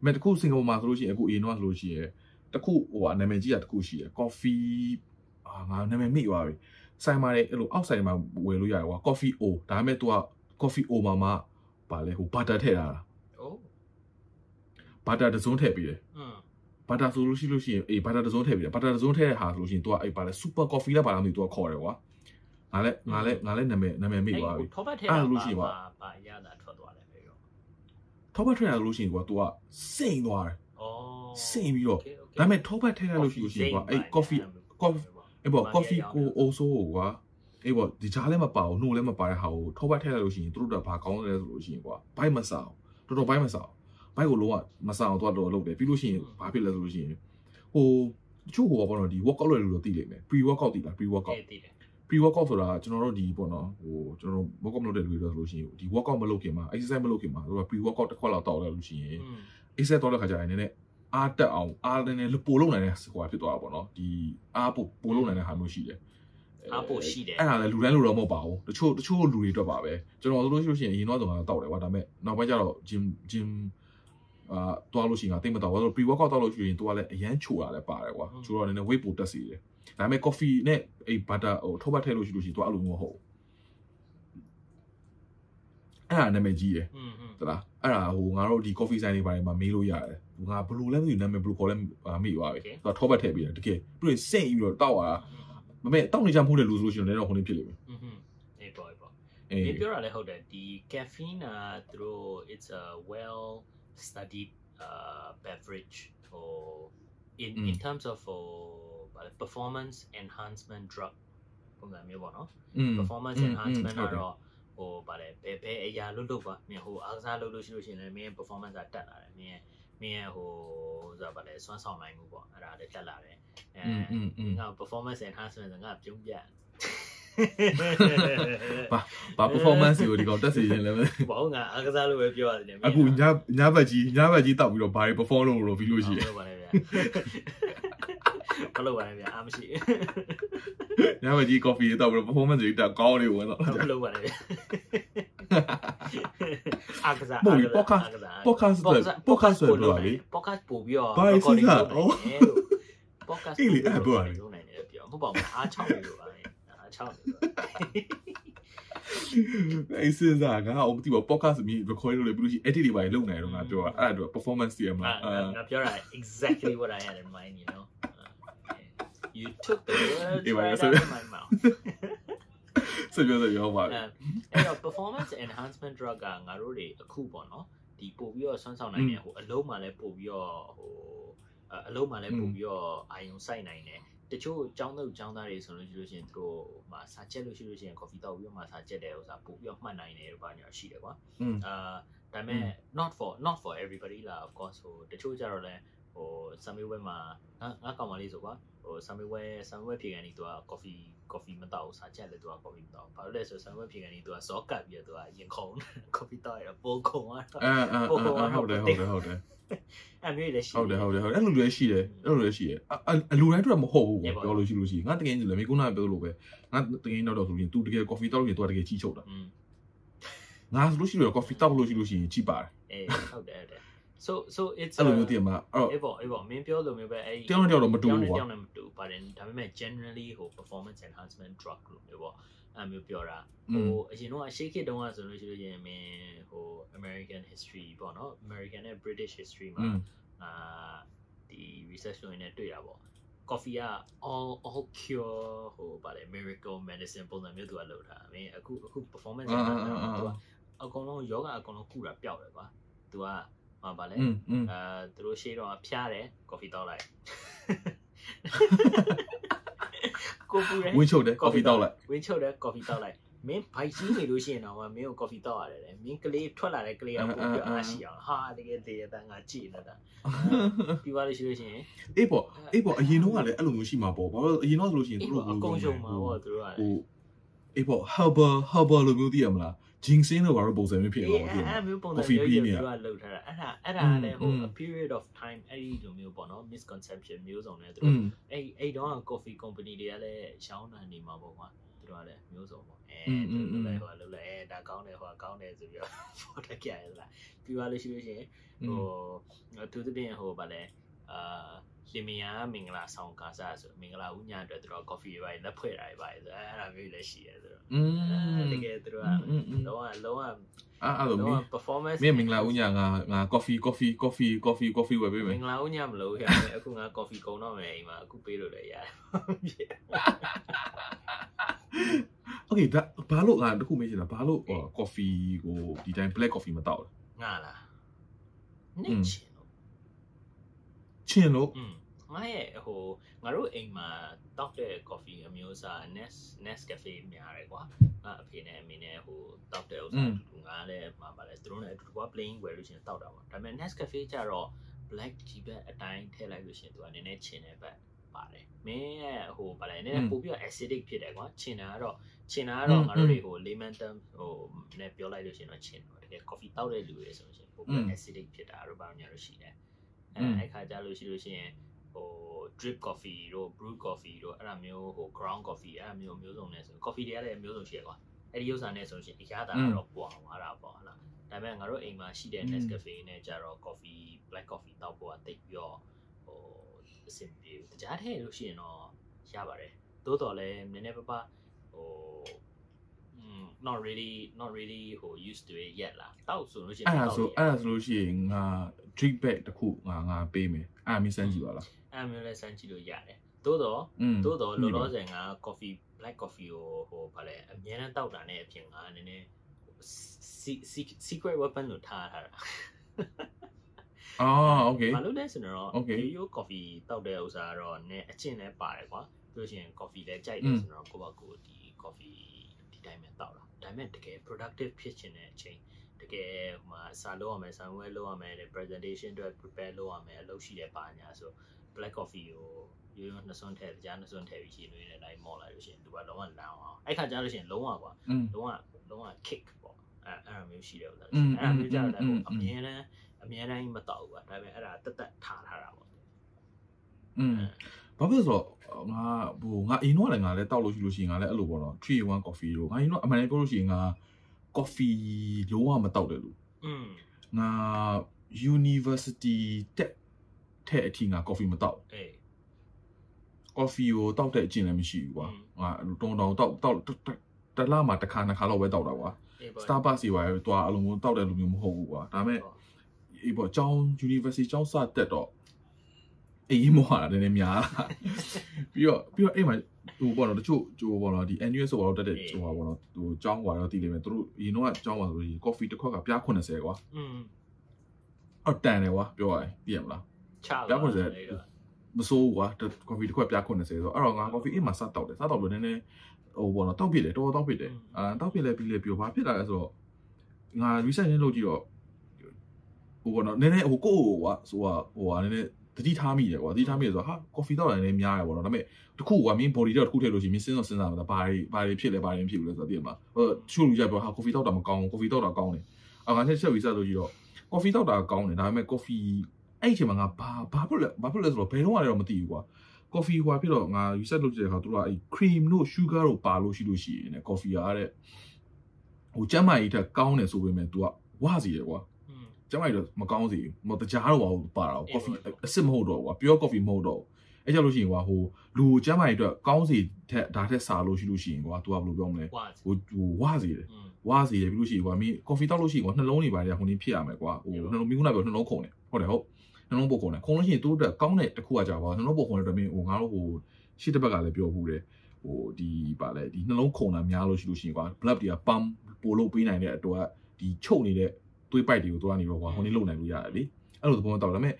အမဲတခုစင်ကာပူမှာဆိုလို့ရှိရင်အခုအရင်တော့ဆိုလို့ရှိရင်တခုဟိုဟာနာမည်ကြီးတာတခုရှိတယ် coffee အာငါနာမည်မိသွားပြီ ဆိုင်မှာလည်းအဲ့လိုအောက်ဆိုင်မှာဝယ်လို့ရတယ်ကွာ coffee o ဒါပေမဲ့ तू က coffee o မှာမှပါလဲဟို butter ထည့်ရတာဟုတ် butter တစ်စုံထည့်ပြီးတယ်อืม butter ဆိုလို့ရှိလို့ရှိရင်အေး butter တစ်စုံထည့်ပြီးတယ် butter တစ်စုံထည့်တဲ့ဟာဆိုလို့ရှိရင် तू ကအေးပါလဲ super coffee လားပါလားမသိဘူး तू ကခေါ်တယ်ကွာငါလည်းငါလည်းငါလည်းနာမည်နာမည်မိသွားပြီထောပတ်ထည့်တာပါပါရတာထွက်သွားတယ်ပဲတော့ထောပတ်ထည့်တာလို့ရှိရင်ကွာ तू ကစိမ့်သွားတယ်ဩစိမ့်ပြီးတော့ဒါပေမဲ့ထောပတ်ထည့်ရလို့ရှိလို့ရှိရင်ကွာအဲ့ coffee coffee အဲ့ပေါ့ coffee ကိုအိုဆိုးကိုကွာအဲ့ပေါ့ဒီကြားလည်းမပါဘူးနှိုးလည်းမပါတဲ့ဟာကိုထောပတ်ထည့်ရလို့ရှိရင်သူတို့ကဘာကောင်းလဲဆိုလို့ရှိရင်ကွာဘိုက်မဆောက်တော်တော်ဘိုက်မဆောက်ဘိုက်ကိုလုံးဝမဆောက်တော့တော့လုပ်တယ်ပြီးလို့ရှိရင်ဘာဖြစ်လဲဆိုလို့ရှိရင်ဟိုတချို့ဟိုပေါ့နော်ဒီ workout လွယ်လို့တော့သိလိမ့်မယ် pre workout သိလား pre workout အဲ့တည်တယ် pre workout ဆိုတာကျွန်တော်တို့ဒီပေါ့နော်ဟိုကျွန်တော်တို့ workout မလုပ်တဲ့လူတွေတော့ဆိုလို့ရှိရင်ဒီ workout မလုပ်ခင်မှာ exercise မလုပ်ခင်မှာတို့က pre workout တစ်ခွက်လောက်တောက်လိုက်လို့ရှိရင်อืม exercise တောက်တဲ့ခါကျရင်နည်းနည်း အားတက်အောင်အားလည်းလည်းပိုလုံနိုင်တဲ့စကွာဖြစ်သွားတာပေါ့နော်ဒီအားပိုပိုလုံနိုင်တဲ့ဟာမျိုးရှိတယ်အားပိုရှိတယ်အဲ့ဒါလည်းလူတိုင်းလူတော့မဟုတ်ပါဘူးတချို့တချို့လူတွေအတွက်ပါပဲကျွန်တော်ဆိုလို့ရှိလို့ရှိရင်အရင်တော့တော့တောက်တယ်ကွာဒါပေမဲ့နောက်ပိုင်းကျတော့ gym gym အာတွားလို့ရှိရင်တိတ်မတော်ဘူးဆို pre workout တောက်လို့ရှိရင်သူကလည်းအရန်ချိုတာလည်းပါတယ်ကွာချိုတော့နည်းနည်း weight ပိုတက်စေတယ်ဒါပေမဲ့ coffee နဲ့အဲ့ butter ဟိုထုတ်ပတ်ထည့်လို့ရှိလို့ရှိရင်သူအဲ့လိုမျိုးမဟုတ်အဲ့ဒါနာမည်ကြီးတယ်ဟုတ်လားအဲ့ဒါဟိုငါတို့ဒီ coffee ဆိုင်တွေဘာတွေမှာမေးလို့ရတယ် ငါဘယ်လိုလဲမသိဘူးနာမည်ဘယ်လိုခေါ်လဲမိသွားပြီသူကထောပတ်ထည့်ပြီးတယ်တကယ်ပြီးရင်စိတ်ပြီးတော့တောက်ရတာမမေတောက်နေကြမဟုတ်တဲ့လူဆိုလို့ရှိရင်လည်းတော့ခုနေဖြစ်လိမ့်မယ် อืมအေးပေါ့အေးပေါ့ အေး ဒီပြောရလဲဟုတ်တယ်ဒီ caffeine อ่ะသူတို့ it's a well studied uh beverage or in in terms of for performance enhancement drug ပုံစံမျိုးပေါ့နော် อืม performance อืม enhancement ဟုတ်တယ် ကတော့ဟိုဗါတယ်ဘယ်ဘယ်အရာလုပ်လို့ပါမင်းဟိုအားကစားလုပ်လို့ရှိလို့ရှိရင်လည်းမင်း performance ကတက်လာတယ်မင်းရဲ့ မင်းရဲ့ဟိုဆိုတာဗာလဲစွမ်းဆောင်နိုင်မှုပေါ့အဲ့ဒါလည်းတက်လာတယ်အဲငါ performance enhancement ငါပြုံးပြဘာဘာ performance ကိုဒီကောင်တက်စီရင်လဲဘာဟုတ်ငါအကစားလို့ပဲပြောရတယ်အခုညညဘက်ကြီးညဘက်ကြီးတောက်ပြီးတော့ဘာတွေ perform လုပ်လို့ပြီးလို့ရှိတယ်ဘာလုပ်ပါလဲဗျာအားမရှိညဘက်ကြီး coffee တောက်ပြီးတော့ performance တွေတက်ကောင်းနေဝင်တော့ဘာလုပ်ပါလဲဗျာ အားကစားမဟုတ်ဘူး podcast podcast ဆို podcast ဆိုတော့လေ podcast ပို့ပြီးတော့ဘာလဲစဉ်းစား recording လုပ်နိုင်တယ်လို့ podcast အေးလေအဲ့ဒါပြောရလေလုပ်နိုင်တယ်ပြောဟုတ်ပါဘူးအားချောင်းနေလို့ပါလေအားချောင်းနေလို့အဲ့စဉ်းစားငါအမသိပါ podcast မီ record လုပ်လေပြီးလို့ရှိ edit တွေပါလုပ်နေတော့ငါပြောတာအဲ့ဒါတော့ performance တွေမှာငါငါပြောတာ exactly what I had in mind you know you took the words Hey, right so- out of my mouth ဆက်ပြောဆက်ပြောပါလေ အဲ့တော့ performance enhancement drug ကငါတို့တွေအခုပေါ့နော်ဒီပို့ပြီးတော့ဆွမ်းဆောင်နိုင်တဲ့ဟိုအလုံးမှလည်းပို့ပြီးတော့ဟိုအလုံးမှလည်းပို့ပြီးတော့အာယုံစိုက်နိုင်တယ်တချို့ចောင်းသူចောင်းသားတွေဆိုလို့ရှိလို့ရှိရင်သူတို့ဟိုစာချက်လို့ရှိလို့ရှိရင် coffee တောက်ပြီးတော့မှစာချက်တယ်ဥစားပို့ပြီးတော့မှတ်နိုင်တယ်ဘာညာရှိတယ်ကွာ อืม အာဒါပေမဲ့ not for not for everybody 啦 of course ဟိုတချို့ကြတော့လဲ ဟို summer wear မှာငါငါကောင်မလေးဆိုကွာဟို summer wear summer wear ဖြေကန်နေသူက coffee coffee မတောက်ဘူးစာချက်လဲသူက coffee မတောက်ဘာလို့လဲဆို summer wear ဖြေကန်နေသူကဇောကတ်ပြီးတော့သူကရင်ခုန် coffee တောက်ရပိုခုံသွားတော့ အဲအဲဟုတ်တယ်ဟုတ်တယ်ဟုတ်တယ် အဲ့မျိုးလည်းရှိ ဟုတ်တယ်ဟုတ်တယ်ဟုတ်တယ်အဲ့လိုလည်းရှိတယ်အဲ့လိုလည်းရှိတယ်အလူတိုင်းတော့မဟုတ်ဘူးပြောလို့ရှိလို့ရှိငါတကယ်ကြီးလည်းမေကုနာပြောလို့ပဲငါတကယ်တော့တော့ဆိုရင် तू တကယ် coffee တောက်လို့ရင် तू တကယ်ကြီးချုပ်တာ อืม ငါဆိုလို့ရှိလို့ coffee တောက်လို့ရှိလို့ရှိရင်ကြီးပါတယ် အေးဟုတ်တယ်ဟုတ်တယ် so so it's အဲ့လိုမျိုးတည်မှာအဲ့အေးပေါ့အေးပေါ့မင်းပြောလို့မျိုးပဲအဲ့တယောက်နဲ့တယောက်တော့မတူဘူးကွာတယောက်နဲ့မတူဘူးပါတယ်ဒါပေမဲ့ generally ဟို performance enhancement drug လို့မျိုးပေါ့အဲ့မျိုးပြောတာဟိုအရင်တော့အရှိခေတ်တုန်းကဆိုလို့ရှိလို့ရင်မင်းဟို American history ပေါ့နော် American နဲ့ British history မှာအာဒီ research လုပ်နေတွေ့တာပေါ့ coffee က all all cure ဟိုဗါလေ miracle medicine ပုံစံမျိုးသူကလုပ်တာမင်းအခုအခု performance အာ enhancement အာသူကအာအကုန်လုံးယောဂအကုန်လုံးကုတာပျောက်တယ်ကွာသူက မှာပါလေအဲသူတို့ရှေ့တော့ဖျားတယ်ကော်ဖီတောက်လိုက်ကိုပူတယ်ဝင်းချုပ်တယ်ကော်ဖီတောက်လိုက်ဝင်းချုပ်တယ်ကော်ဖီတောက်လိုက်မင်းဘိုက်ကြီးနေလို့ရှိရင်တော့မင်းကိုကော်ဖီတောက်ရတယ်မင်းကလေးထွက်လာတဲ့ကလေးကပို့ပြီးအားရှိအောင်ဟာတကယ်တည်းတန်ငါကြည်နေတာပြီးပါလို့ရှိလို့ရှိရင်အေးပေါ့အေးပေါ့အရင်တော့ကလည်းအဲ့လိုမျိုးရှိမှာပေါ့ဘာလို့အရင်တော့ဆိုလို့ရှိရင်သူတို့ကအကုန်ရှုံမှာပေါ့သူတို့ကဟိုအေးပေါ့ harbor harbor လိုမျိုးသိရမလား ဂျင်းစင်းတို့ဘာလို့ပုံစံမျိုးဖြစ်အောင်ပြောအဲ့မျိုးပုံစံမျိုးကြီးတွေကလောက်ထားတာအဲ့ဒါအဲ့ဒါလည်းဟို a period of time အဲ့ဒီလိုမျိုးပေါ့နော် misconception မျိုးစုံနဲ့သူတို့အဲ့အဲ့တော့ coffee company တွေကလည်းရောင်းတာနေမှာပေါ့ကွာသူတို့ကလည်းမျိုးစုံပေါ့အဲသူတို့လည်းဟိုလောက်လဲအဲဒါကောင်းတယ်ဟိုကောင်းတယ်ဆိုပြီးတော့ပေါ်တက်ကြရသလားပြီးသွားလို့ရှိလို့ရှိရင်ဟိုသူတို့ပြင်ဟိုဗာလဲအာ လင်မယားမင်္ဂလာဆောင်ကားစားဆိုမင်္ဂလာဦးညအတွက်သူတို့ coffee ပဲလက်ဖွဲ့တာပဲဆိုအဲ့ဒါမျိုးလည်းရှိတယ်ဆိုတော့ อืม တကယ်သူတို့က อืมอืม လုံးဝလုံးဝ အဲ့အဲ့လိုမ လုံး င်း ဝ performance မင်းမင်္ဂလာဦးညာငါငါ coffee coffee coffee coffee coffee ဝယ်ပေးမ မ ယ် င်္ဂလာဦးညမလို့ရတယ်အခုငါ coffee ကုန်တော့မယ်အိမ်မှာအခုပေးလို့လည်းရတယ် โอเคဒါဘာလို့ငါတခုမေးချင်တာဘာလို့ဟို coffee ကိုဒီတိုင်း black coffee မတောက်လဲ ငါလား อื နေ ม ချင်လို့ချင်လို့อืมငါရဲ့ဟိုငါတို့အိမ်မှာတောက်တဲ့ coffee အမျိုးအစား Nest Nescafe များတယ်ကွာငါအဖေနဲ့အမေနဲ့ဟိုတောက်တဲ့ဥစ္စာအတူတူငါလည်းမှာပါလဲသူတို့နဲ့အတူတူက plain ဝယ်လို့ရှိရင်တောက်တာပေါ့ဒါပေမဲ့ Nescafe ကြတော့ black tea ဘက်အတိုင်းထည့်လိုက်လို့ရှိရင်သူကနည်းနည်းချင်တဲ့ဘက်ပါတယ်မင်းရဲ့ဟိုဗာလဲနည်းနည်းပိုပြီးတော့ acidic ဖြစ်တယ်ကွာချင်တာကတော့ချင်တာကတော့ငါတို့တွေဟို lemon term ဟိုနဲ့ပြောလိုက်လို့ရှိရင်တော့ချင်တယ်တကယ် coffee တောက်တဲ့လူတွေဆိုလို့ရှိရင်ပိုပြီးတော့ acidic ဖြစ်တာတို့ဘာလို့ညာလို့ရှိတယ် အဲအဲ့ခါကြလို့ရှိလို့ရှိရင်ဟို drip coffee တို့ brew coffee တို့အဲ့ဒါမျိုးဟို ground coffee အဲ့ဒါမျိုးမျိုးစုံနဲ့ဆို coffee တွေကလည်းမျိုးစုံရှိရကွာအဲ့ဒီဥစ္စာနဲ့ဆိုလို့ရှိရင်အရသာကတော့ပွာသွားတာပေါ့ဟုတ်လားဒါပေမဲ့ငါတို့အိမ်မှာရှိတဲ့ Nescafe နဲ့ကြတော့ coffee black coffee တောက်ဖို့ကတိတ်ပြီးတော့ဟိုအဆင်ပြေဘူးတကြားထည့်လို့ရှိရင်တော့ရပါတယ်သို့တော်လည်းနည်းနည်းပါးပါဟို mm not really not really ဟို used to it yet လားတောက်ဆိုလို့ရှိရင်အဲ့ဒါဆိုအဲ့ဒါဆိုလို့ရှိရင်ငါ drip bag တစ်ခုငါငါပေးမယ်အဲ့မျိုးစမ်းကြည့်ပါလားအဲ့မျိုးလည်းစမ်းကြည့်လို့ရတယ်သို့တော့သို့တော့လောလောဆယ်ငါ coffee black coffee ကိုဟိုဗာလဲအများနဲ့တောက်တာနဲ့အဖြစ်ငါနည်းနည်း secret weapon လို့ထားထားတာအော် okay ဘာလို့လဲဆိုတော့ Rio coffee တောက်တဲ့ဥစားတော့နည်းအချင်းလည်းပါတယ်ကွာသူရှင် coffee လည်းကြိုက်တယ်ဆိုတော့ကိုယ့်ဘက်ကိုဒီ coffee ဒီတိုင်းပဲတောက်တာဒါပေမဲ့တကယ် productive ဖြစ်ချင်တဲ့အချိန်တကယ်ဟိုမှာစာလုပ်ရမယ်စာဝဲလုပ်ရမယ် presentation အတွက် prepare လုပ်ရမယ်အလုပ်ရှိတဲ့ပါညာဆို black coffee ကိုရိုးရိုးနှစ်စွန်းထည့်ကြားနှစ်စွန်းထည့်ပြီးရေနွေးတဲ့အတိုင်းမော်လာလို့ရှိရင်သူကလုံးဝလမ်းအောင်အဲ့ခါကျလို့ရှိရင်လုံးဝကွာလုံးဝလုံးဝ kick ပေါ့အဲ့အဲ့လိုမျိုးရှိတယ်ဥစားအဲ့လိုမျိုးကြတော့လည်းအမြဲတမ်းအမြဲတမ်းမတောက်ဘူးကွာဒါပေမဲ့အဲ့ဒါတက်တက်ထားထားတာပေါ့อืม ဘာဖြစ်ဆိုတော့ငါဟိုငါအိမ်တော့လည်းငါလည်းတောက်လို့ရှိလို့ရှိရင်ငါလည်းအဲ့လိုပေါ့နော်3 1 coffee တို့ငါအိမ်တော့အမှန်တကယ်ပြောလို့ရှိရင်ငါ coffee လုံးဝမတောက်တယ်လို့อืมငါ university တက်ထဲအထိငါ coffee မတောက်အေး coffee ကိုတောက်တဲ့အကျင့်လည်းမရှိဘူးကွာငါတုံတောင်တောက်တောက်တလားမှာတစ်ခါနှစ်ခါလောက်ပဲတောက်တာကွာ Starbucks တွေပါတော့အလုံးကိုတောက်တဲ့လူမျိုးမဟုတ်ဘူးကွာဒါပေမဲ့အေးပေါ့ကျောင်း university ကျောင်းစတက်တော့ အေးမောဟာနည်းနည်းများလာပြီးတော့ပြီးတော့အဲ့မှာဟိုပေါ့နော်တချို့ဟိုပေါ့နော်ဒီ NUS ဆိုတော့တက်တဲ့ဟိုပါပေါ့နော်ဟိုကျောင်းကွာတော့တည်လိမ့်မယ်သူတို့အရင်တော့ကျောင်းပါဆိုရင် coffee တစ်ခွက်ကပြား80ကွာอืมအော်တန်တယ်ကွာပြောရရင်သိရမလားချာပြား80မစိုးဘူးကွာ coffee တစ်ခွက်ပြား80ဆိုတော့အဲ့တော့ငါ coffee အိမ်မှာစတောက်တယ်စတောက်လို့နည်းနည်းဟိုပေါ့နော်တောက်ဖြစ်တယ်တော်တော်တောက်ဖြစ်တယ်အာတောက်ဖြစ်လဲပြီးလဲပြီးတော့ဘာဖြစ်လာလဲဆိုတော့ငါ research လုပ်ကြည့်တော့ဟိုပေါ့နော်နည်းနည်းဟိုကိုယ့်ဟိုကွာဆိုတော့ဟိုဟာနည်းနည်း တတိထားမိတယ်ကွာတတိထားမိတယ်ဆိုတော့ဟာ coffee တောက်တယ်နည်းနည်းများတယ်ပေါ့နော်ဒါပေမဲ့တခုကမင်း body တော့တခုထည့်လို့ရှိရင်မင်းစဉ်းစားစဉ်းစားမှာဘာတွေဘာတွေဖြစ်လဲဘာတွေဖြစ်ဘူးလဲဆိုတော့သိရမှာဟိုချို့လူကြပြောဟာ coffee တောက်တာမကောင်းဘူး coffee တောက်တာကောင်းတယ်အာငါချက်ချက် research လုပ်ကြည့်တော့ coffee တောက်တာကောင်းတယ်ဒါပေမဲ့ coffee အဲ့ဒီအချိန်မှာငါဘာဘာဖြစ်လဲဘာဖြစ်လဲဆိုတော့ဘယ်တော့မှလည်းတော့မသိဘူးကွာ coffee ဟွာဖြစ်တော့ငါ research လုပ်ကြတဲ့အခါသူတို့ကအဲ့ cream တို့ sugar တို့ပါလို့ရှိလို့ရှိရင်ね coffee ကတဲ့ဟိုကျန်းမာရေးထက်ကောင်းတယ်ဆိုပေမဲ့ तू ကဝစီတယ်ကွာ อืม ကျန်းမာရေးတော့မကောင်းစေဘူးမဟုတ်တကြားတော့ဟိုပါတာ coffee အစ်စ်မဟုတ်တော့ကွာ pure coffee မဟုတ်တော့အဲ့ကြလို့ရှိရင်ကွာဟိုလူကျန်းမာရေးအတွက်ကောင်းစီထက်ဒါထက်စားလို့ရှိလို့ရှိရင်ကွာ तू ကဘယ်လိုပြောမလဲ ဝါ ဟိုဟိုဝစီတယ် อืม ဝါစီရပြီးလို့ရှိရင်ကွာမင်း coffee တောက်လို့ရှိရင်ကွာနှလုံးတွေပါရဟိုနေဖြစ်ရမယ်ကွာဟိုနှလုံးမင်းကပြောနှလုံးခုန်တယ်ဟုတ်တယ်ဟုတ်နှလုံးပုတ်ခုန်တယ်ခုန်လို့ရှိရင်သူတို့အတွက်ကောင်းတဲ့တစ်ခုကကြာပါနှလုံးပုတ်ခုန်တဲ့အတွက်မင်းဟိုငါတို့ဟိုရှစ်တစ်ဘက်ကလည်းပြောဘူးတယ်ဟိုဒီပါလေဒီနှလုံးခုန်တာများလို့ရှိလို့ရှိရင်ကွာ blood တွေက pump ပို့လို့ပေးနိုင်တဲ့အတွက်ဒီချုပ်နေတဲ့ သွေးပိုက်တွေကိုသွားနေတော့ကွာဟိုနေ့လုံနိုင်လို့ရတယ်လေအဲ့လိုသဘောတောက်ဒါပေမဲ့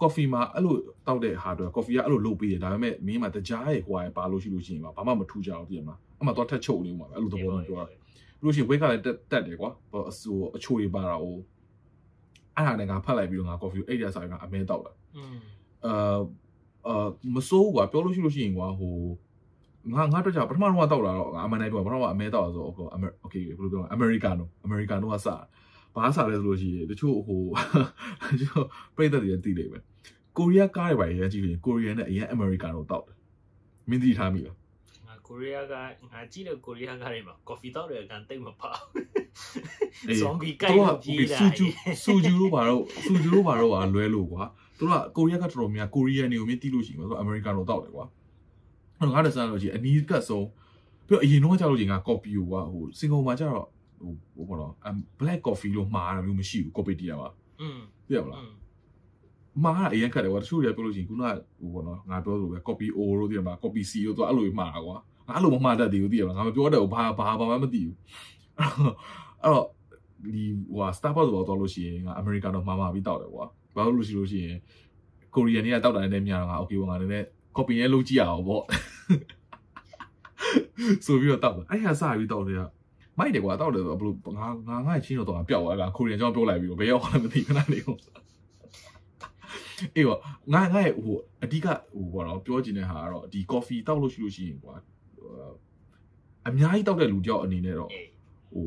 coffee မှာအဲ့လိုတောက်တဲ့ဟာတွေ coffee ကအဲ့လိုလုပ်ပေးတယ်ဒါပေမဲ့မင်းမှာတကြားရဲ့ဟိုဟာပါလို့ရှိလို့ရှိရင်ပါဘာမှမထူးကြအောင်ပြင်မှာအဲ့မှာသွားထက်ချုပ်နေဦးမှာပဲအဲ့လိုသဘောမျိုးပြောရတယ်လို့ရှိရင် weight ကလည်းတက်တက်တယ်ကွာဟိုအဆိုအချိုတွေပါတာဟိုအဲ့ဒါနဲ့ငါဖတ်လိုက်ပြီးတော့ငါ coffee အဲ့ဒီအစားကအမဲတောက်တာအာအာမစိုးကွာပြောလို့ရှိလို့ရှိရင်ကွာဟိုငါငါတော့ကြာပထမတော့တောက်လာတော့ငါအမှန်တိုင်းပြောပထမကအမဲတောက်ဆိုတော့ okay okay ဘယ်လိုပြောလဲ americano americano ကစ ဘာစားလဲဆိုလို့ရှိရင်တချို့ဟိုတချို့ပြိတ္တတွေသိလိမ့်မယ်ကိုရီးယားကားတွေပါရကြည့်ရင်ကိုရီးယားနဲ့အရင်အမေရိကန်နိုတောက်တယ်မင်းသိထားမိလားငါကိုရီးယားကငါကြည့်တဲ့ကိုရီးယားကတွေမှာ coffee တောက်တဲ့ကန်တိတ်မပါအေးဘူး zombie ကိုက်လို့ပြေးတာဆူဂျူဆူဂျူတို့ဘာတော့ဆူဂျူတို့ဘာတော့ကလွဲလို့ကွာသူတို့ကကိုရီးယားကတော်တော်များကိုရီးယားနေကိုမြင်တိလို့ရှိရင်သူကအမေရိကန်လိုတောက်တယ်ကွာအဲ့တော့ငါတဆန်လို့ရှိရင်အနီးကတ်ဆုံးပြီးတော့အရင်တော့ကြာလို့ရှိရင်ငါ copy ကိုကွာဟိုစင်ကာပူမှာကျတော့ ဟိုဟိုဘောတော့ black coffee လို့မှားတာမျိုးမရှိဘူး copy တရားပါอืมသိရမလားမှားတာအရင်ခက်တယ်ကွာတချို့တွေကပြောလို့ရှိရင်ခုနကဟိုဘောနော်ငါပြောသလိုပဲ copy O လို့သိရမလား copy C လို့သူအဲ့လိုမှားတာကွာငါအဲ့လိုမမှားတတ်သေးဘူးသိရမလားငါမပြောတတ်ဘူးဘာဘာဘာမှမသိဘူးအဲ့တော့ဒီဟို Starbucks တော့တော့လို့ရှိရင်ငါ American တော့မှားမှာပြီးတောက်တယ်ကွာဘာလို့လို့ရှိလို့ရှိရင်ကိုရီးယားနေကတောက်တာနဲ့များတော့ငါ okay ငါနည်းနည်း copy နဲ့လုပ်ကြည့်ရအောင်ပေါ့ဆိုပြီးတော့တောက်တယ်အဲ့ဟာစပြီးတောက်တယ်က မိုက်တယ်ကွာတောက်တယ်ဆိုဘလို့ငါငါငါချင်းတော့တော့ပျောက်သွားတာကိုရီးယားကြောင့်ပြောလိုက်ပြီးတော့ဘယ်ရောက်မှမသိခဏလေးကိုအေးပေါ့ငါငါဟိုအဓိကဟိုဘောတော့ပြောချင်တဲ့ဟာကတော့ဒီ coffee တောက်လို့ရှိလို့ရှိရင်ကွာအများကြီးတောက်တဲ့လူကြောက်အနေနဲ့တော့အေးဟို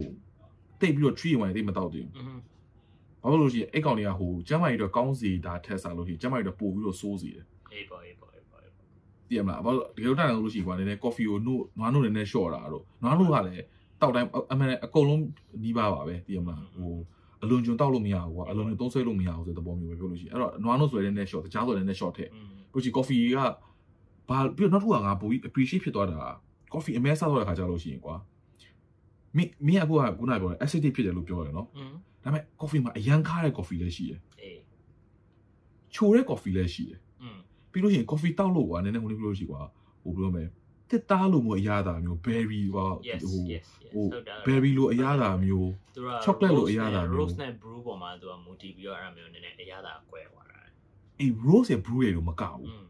တိတ်ပြီးတော့ tree ဝင်တိတ်မတောက်သေးဘူးอืมဘာလို့လို့ရှိရင်အဲ့ကောင်တွေကဟိုကျမ်းမာရေးတော့ကောင်းစီတာထက်စားလို့ရှိရင်ကျမ်းမာရေးတော့ပို့ပြီးတော့စိုးစီတယ်အေးပေါ့အေးပေါ့အေးပေါ့အေးပေါ့သိရမလားဘာလို့ဒီလိုတိုင်လို့ရှိရင်ကွာနည်းနည်း coffee ကိုနို့နွားနို့နည်းနည်း short တာတော့နွားနို့ကလည်း တောက်တိုင်းအမှန်အကုန်လုံးနှီးပါပါပဲဒီမှာဟိုအလွန်ကျွန်တောက်လို့မရဘူးကွာအလွန်ကျွန်သုံးဆွဲလို့မရဘူးဆိုတဲ့သဘောမျိုးပဲပြောလို့ရှိရင်အဲ့တော့နွားနို့ဆွဲတဲ့ net shot တခြားဆိုတဲ့ net shot ထက်ကိုကြီး coffee ကဘာပြီးတော့နောက်တစ်ခုကငါပိုပြီး appreciate ဖြစ်သွားတာ coffee အမဲစားတော့တဲ့ခါကြလို့ရှိရင်ကွာမင်းမင်းအခုကခုနကပြောတယ် acidic ဖြစ်တယ်လို့ပြောတယ်နော်ဒါပေမဲ့ coffee မှာအရန်ခါတဲ့ coffee လည်းရှိတယ်အေးချိုတဲ့ coffee လည်းရှိတယ်ပြီးလို့ရှိရင် coffee တောက်လို့ကွာနည်းနည်းဟိုလိုပြောလို့ရှိကွာဟိုပြောမယ် တစ်သားလို့မျိုးအရသာမျိုး berry ကွာ yes ဟို yes ဟိုဟုတ်တယ် berry လို့အရသာမျိုးသူက chocolate လို့အရသာမျိုး rose နဲ့ brew ပေါ်မှာသူကမူတည်ပြီးတော့အဲ့ဒါမျိုးနည်းနည်းအရသာကွဲသွားတာအေး rose ရဲ့ brew ရဲ့လို့မကဘူးอืม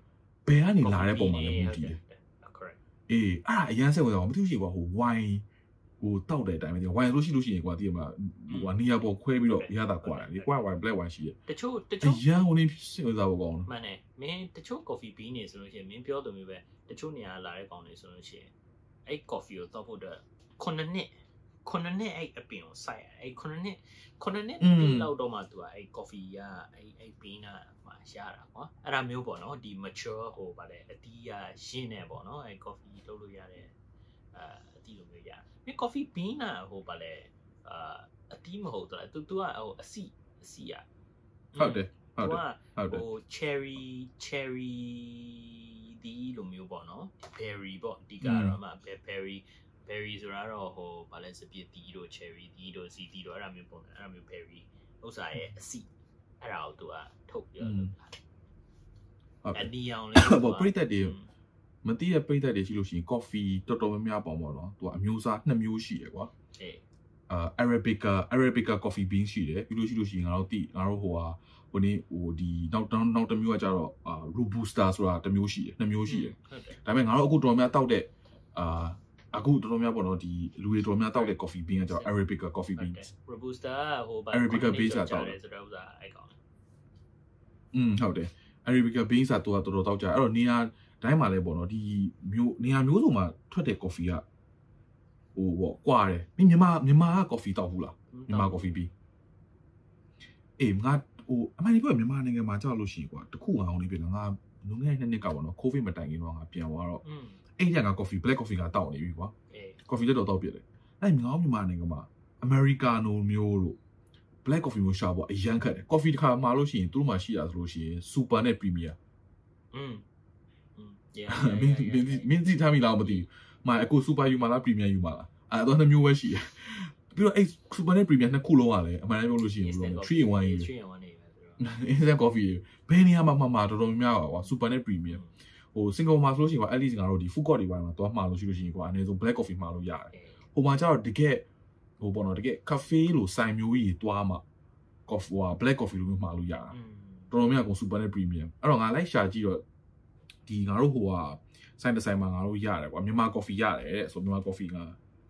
ဘယ်ကနေလာတဲ့ပုံမှာလည်းမူတည်တယ် correct အေးအဲ့ဒါအရန်စိတ်ဝင်စားအောင်မသိဘူးရှိကွာဟို wine ဟိုတောက်တဲ့အတိုင်းပဲဒီ wine လို့ရှိလို့ရှိရင်ကွာတည်ရမှာဟိုကနေရာပေါ်ခွဲပြီးတော့အရသာကွာတယ်လေ white wine black wine ရှိတယ်တချို့တအချို့ရန်ဟိုနေစိတ်ဝင်စားဖို့ကောင်းတယ်မှန်တယ်မင်းတချို့ coffee bean နေဆိုလို့ရှိရင်မင်းပြောသူမျိုးပဲတချို့နေရာလာတဲ့ကောင်တွေဆိုလို့ရှိရင်အဲ့ coffee ကိုတောက်ဖို့အတွက်ခုနှစ်နှစ်ခုနှစ်နှစ်အဲ့အပင်ကိုစိုက်ရအဲ့ခုနှစ်နှစ်ခုနှစ်နှစ်ပြည့်လောက်တော့မှသူကအဲ့ coffee ကအဲ့အဲ့ bean ကမှရတာကွာအဲ့ဒါမျိုးပေါ့နော်ဒီ mature ဟိုဗါလေအတီးကရင်းနေပေါ့နော်အဲ့ coffee လုပ်လို့ရတဲ့အာ အတီးလိုမျိုးရမင်း coffee bean ကဟိုဗါလေအာအတီးမဟုတ်တော့ तू तू ကဟိုအစီအစီရဟုတ်တယ်ဟုတ်တယ်ဟိုဟုတ်တယ်ဟို cherry cherry ဒီလိုမျိုးပေါ့နော် berry ပေါ့အဓိကတော့မှ berry berry ဆိုတာတော့ဟိုဘာလဲစပြစ်တီတို့ cherry တီတို့စီတီတို့အဲ့ဒါမျိုးပုံစံအဲ့ဒါမျိုး berry ဥစ္စာရဲ့အစီအဲ့ဒါကိုသူကထုတ်ပြီးတော့လုပ်တာဟုတ်တအယ်နီအောင်လေးပေါ့ပြိတ္တတွေ မသိတဲ့ပိတ်သက်တွေရှိလို့ရှိရင် coffee တော်တော်များများပေါ့ပေါ့နော်သူကအမျိုးအစားနှစ်မျိုးရှိရယ်ကွာအေးအာ arabica arabica coffee bean ရှိတယ်ပြီးလို့ရှိလို့ရှိရင်ငါတို့တိငါတို့ဟိုဟာဟိုနေ့ဟိုဒီနောက်နောက်နောက်တစ်မျိုးကကြတော့အာ robusta ဆိုတာတစ်မျိုးရှိတယ်နှစ်မျိုးရှိတယ်ဟုတ်တယ်ဒါပေမဲ့ငါတို့အခုတော်တော်များတောက်တဲ့အာအခုတော်တော်များပေါ့နော်ဒီလူတွေတော်တော်များတောက်တဲ့ coffee bean ကကြတော့ arabica coffee ဟုတ် bean တယ် robusta ဟိုဘာ Arabica base ကတောတောက်က်တယ်တယ်ဆိုတော့ဥစ္စာအဲ့ကောင်อืมဟုတ်တယ် arabica bean ဆိုတာတော်တော်တောက်ကြအဲ့တော့နေရာ တိုင်းမှာလည်းပေါ့နော်ဒီမျိုးနေရာမျိုးစုံမှာထွက်တဲ့ coffee ကဟိုပေါ့ကွာတယ်မင်းမြန်မာမြန်မာက coffee တောက်ဘူးလားမြန်မာ coffee ပြီးအေးငါဟိုအမှန်တကယ်မြန်မာနိုင်ငံမှာကြောက်လို့ရှိရင်ကွာတခုငါအောင်လေးပြန်ငါလုံးခဲ့တဲ့နှစ်နှစ်ကပေါ့နော် covid မတိုင်ခင်တော့ငါပြန်သွားတော့အဲ့ညက coffee black coffee ကတောက်နေပြီကွာ coffee လက်တော့တောက်ပြတယ်အဲ့ငါမြန်မာနိုင်ငံမှာ americano မျိုးတို့ black coffee မျိုးရှာပေါ့အရန်ခက်တယ် coffee တစ်ခါမှာလို့ရှိရင်သူတို့မှာရှိတာဆိုလို့ရှိရင် super နဲ့ premier อืม မင်းမင်းမင်းသိထားမိလားမသိဘူးမအခု super ယူမလား premier ယူမလားအဲ့တော့နှစ်မျိုးပဲရှိတယ်ပြီးတော့အဲ့ super နဲ့ premier နှစ်ခုလုံးကလည်းအမှန်တမ်းပြောလို့ရှိရင်ဘယ်လိုလဲ3 in 1ယူတယ်3 in 1နေပဲဆိုတော့ instant coffee ဘယ်နေရာမှာမှမှာတော်တော်များများပါကွာ super နဲ့ premium ဟိုစင်ကာပူမှာဆိုလို့ရှိရင်ကွာ at least ငါတို့ဒီ food court တွေပိုင်းမှာသွားမှာလို့ရှိလို့ရှိရင်ကွာအနည်းဆုံး black coffee မှာလို့ရတယ်ဟိုမှာကျတော့တကယ်ဟိုပေါ့နော်တကယ် cafe လို့ဆိုင်မျိုးကြီးတွားမှာ coffee ဟို black coffee လို့မျိုးမှာလို့ရတာอืมတော်တော်များများက super နဲ့ premium အဲ့တော့ငါလိုက်ရှာကြည့်တော့ ဒီငါတို့ဟိုကဆိုင်တဆိုင်မှာငါတို့ရတယ်ကွာမြန်မာကော်ဖီရတယ်တဲ့ဆိုမြန်မာကော်ဖီက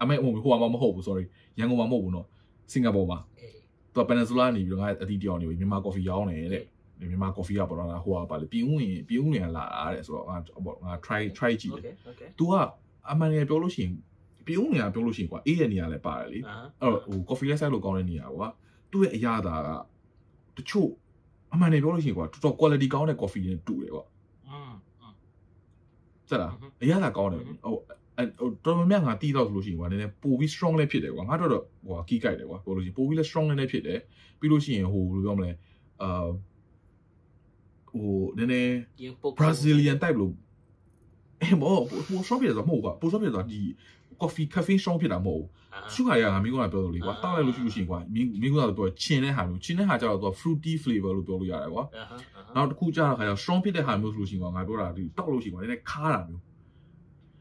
အမေဟိုဟိုမှာမဟုတ်ဘူး sorry ရန်ကုန်မှာမဟုတ်ဘူးနော်စင်ကာပူမှာသူကပန်နဇူလာနေပြီးတော့ငါအတီးတယောက်နေပြီးမြန်မာကော်ဖီရောင်းတယ်တဲ့မြန်မာ coffee ကပေါ်တော့ငါဟိုကပါလေပြင်ဦးရင်ပြင်ဦးရင်လာတာတဲ့ဆိုတော့ငါငါ try try ကြည့်တယ် तू ကအမှန်တကယ်ပြောလို့ရှိရင်ပြင်ဦးနေရပြောလို့ရှိရင်ကွာအေးရနေရလည်းပါတယ်လေအဲ့တော့ဟို coffee လက်ဆိုင်လို့ကောင်းတဲ့နေရကွာသူ့ရဲ့အရာသာကတချို့အမှန်တကယ်ပြောလို့ရှိရင်ကွာတော်တော် quality ကောင်းတဲ့ coffee နဲ့တူတယ်ကွာ ဆက်လားအရသာကောင်းတယ်ဟိုတော်တော်များများငါတီးတော့ဆိုလို့ရှိရင်ကွာနည်းနည်းပိုပြီး strong လည်းဖြစ်တယ်ကွာငါတို့တော့ဟိုကီးကြိုက်တယ်ကွာပြောလို့ရှိရင်ပိုပြီးလည်း strong လည်းလည်းဖြစ်တယ်ပြီးလို့ရှိရင်ဟိုဘယ်လိုပြောမလဲအာဟိုနည်းနည်း Brazilian type လို့ဟဲ့မောပို shop ရတာမဟုတ်ကွာပို shop ရတာဒီ coffee cafe shop ဖြစ်တာမဟုတ်ဘူးရှုခါရငါမင်းကပြောလို့လေကွာတောက်လိုက်လို့ရှိလို့ရှိရင်ကွာမင်းမင်းကတော့ပြောချင်းတဲ့ဟာမျိုးချင်းတဲ့ဟာကျတော့သူက fruity flavor လို့ပြောလို့ရတယ်ကွာအာဟာအာဟာနောက်တစ်ခုကျတော့ခါကျ strong ဖြစ်တဲ့ဟာမျိုးဆိုလို့ရှိရင်ကွာငါပြောတာဒီတောက်လို့ရှိရင်ကွာနည်းနည်းခါတာမျိုး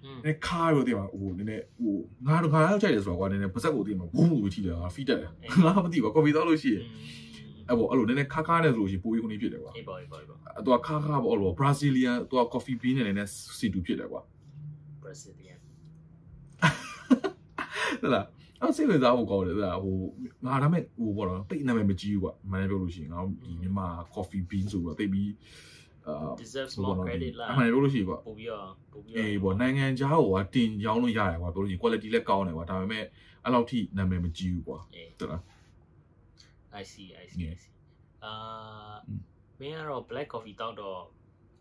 อืมနည်းခါရောတင်ပါဟိုနည်းနည်းဟိုငါတော့ငါရောက်ကြိုက်တယ်ဆိုတော့ကွာနည်းနည်းပါဇက်ကိုတင်မှာဘုံလို့ထိတယ်ငါ feed တက်တယ်ငါမသိပါ coffee တောက်လို့ရှိရင်အဲ့ပေါ့အဲ့လိုနည်းနည်းခါခါနဲ့ဆိုလို့ရှိရင်ပိုပြီးခုနေဖြစ်တယ်ကွာအေးပေါ်အေးပေါ်အေးပေါ်အဲ့တော့ခါခါပေါ့အဲ့လို Brazilian သူက coffee bean နဲ့နည်းနည်းစီတူဖြစ်တယ်ကွာ Brazilian ဟုတ်လားအဲ့စိတ်ဝင်စားဖို့ကောင်းတယ်ဟုတ်လားဟိုငါဒါမဲ့ဟိုပေါ့နော်တိတ်နာမည်မကြီးဘူးကွာမန်ပြောလို့ရှိရင်ငါဒီမြန်မာ coffee bean ဆိုတော့တိတ်ပြီးအာ deserves ဟို more ပေါ့နော် credit လားအမှန်ပြောလို့ရှိရင်ကွာပို့ပြီးတော့ပို့ပြီးအေးပေါ့နိုင်ငံခြားဟိုကတင်ရောင်းလို့ရတယ်ကွာပြောလို့ရှိရင် quality လည်းကောင်းတယ်ကွာဒါပေမဲ့အဲ့လောက်ထိနာမည်မကြီးဘူးကွာအေးဟုတ်လား I see I see I see အာอืมမင်းကတော့ black coffee တောက်တော့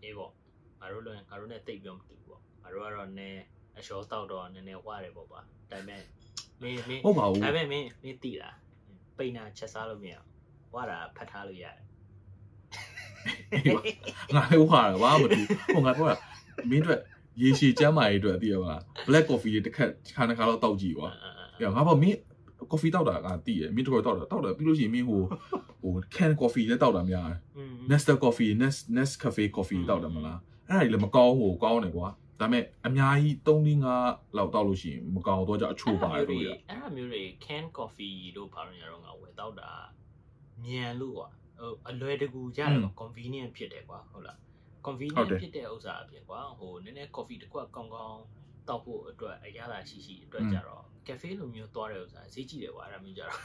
အေးပေါ့ငါတို့လည်းငါတို့နဲ့တိတ်ပြောမတူဘူးပေါ့ငါတို့ကတော့နည်း အလျှောတောက်တော့နည်းနည်းဝရတယ်ပေါ့ကွာဒါပေမဲ့မင်းမင်းဟုတ်ပါဘူးဒါပေမဲ့မင်းမင်းတိလားပိန်နာချက်စားလို့မရဘူးဝါတာဖတ်ထားလို့ရတယ်ငါလည်းဝါတယ်ဘာမှမတူဟိုငါပြောတာမင်းတို့ရေရှည်ကျမ်းမာရေးအတွက်သိရမလား black coffee တစ်ခက်ခါနှစ်ခါတော့တောက်ကြည့်ကွာပြငါပေါ့မင်း coffee တောက်တာကတည်ရမင်းတို့တောက်တာတောက်တာပြီးလို့ရှိရင်မင်းဟိုဟို can coffee လည်းတောက်တာများတယ်อืม Nestle coffee Nest Nest cafe coffee တောက်တယ်မလားအဲ့ဒါကြီးလည်းမကောင်းဘူးကောင်းတယ်ကွာ ဒါပေမဲ့အများကြီး3 5လောက်တောက်လို့ရှိရင်မကောင်းတော့ကြအချိုးပါတယ်လို့ရအဲ့ဒါမျိုးတွေ can coffee တို့ဘာလို့ရတော့ငါဝယ်တောက်တာမြန်လို့ကွာဟိုအလွယ်တကူကြတယ်ကွာ convenient ဖြစ်တယ်ကွာဟုတ်လား convenient ဖြစ်တဲ့ဥစ္စာအပြင်ကွာဟိုနည်းနည်း coffee တစ်ခုကကောင်းကောင်းတောက်ဖို့အတွက်အရသာရှိရှိအတွက်ကြတော့ cafe လိုမျိုးသွားတဲ့ဥစ္စာဈေးကြီးတယ်ကွာအဲ့ဒါမျိုးကြတော့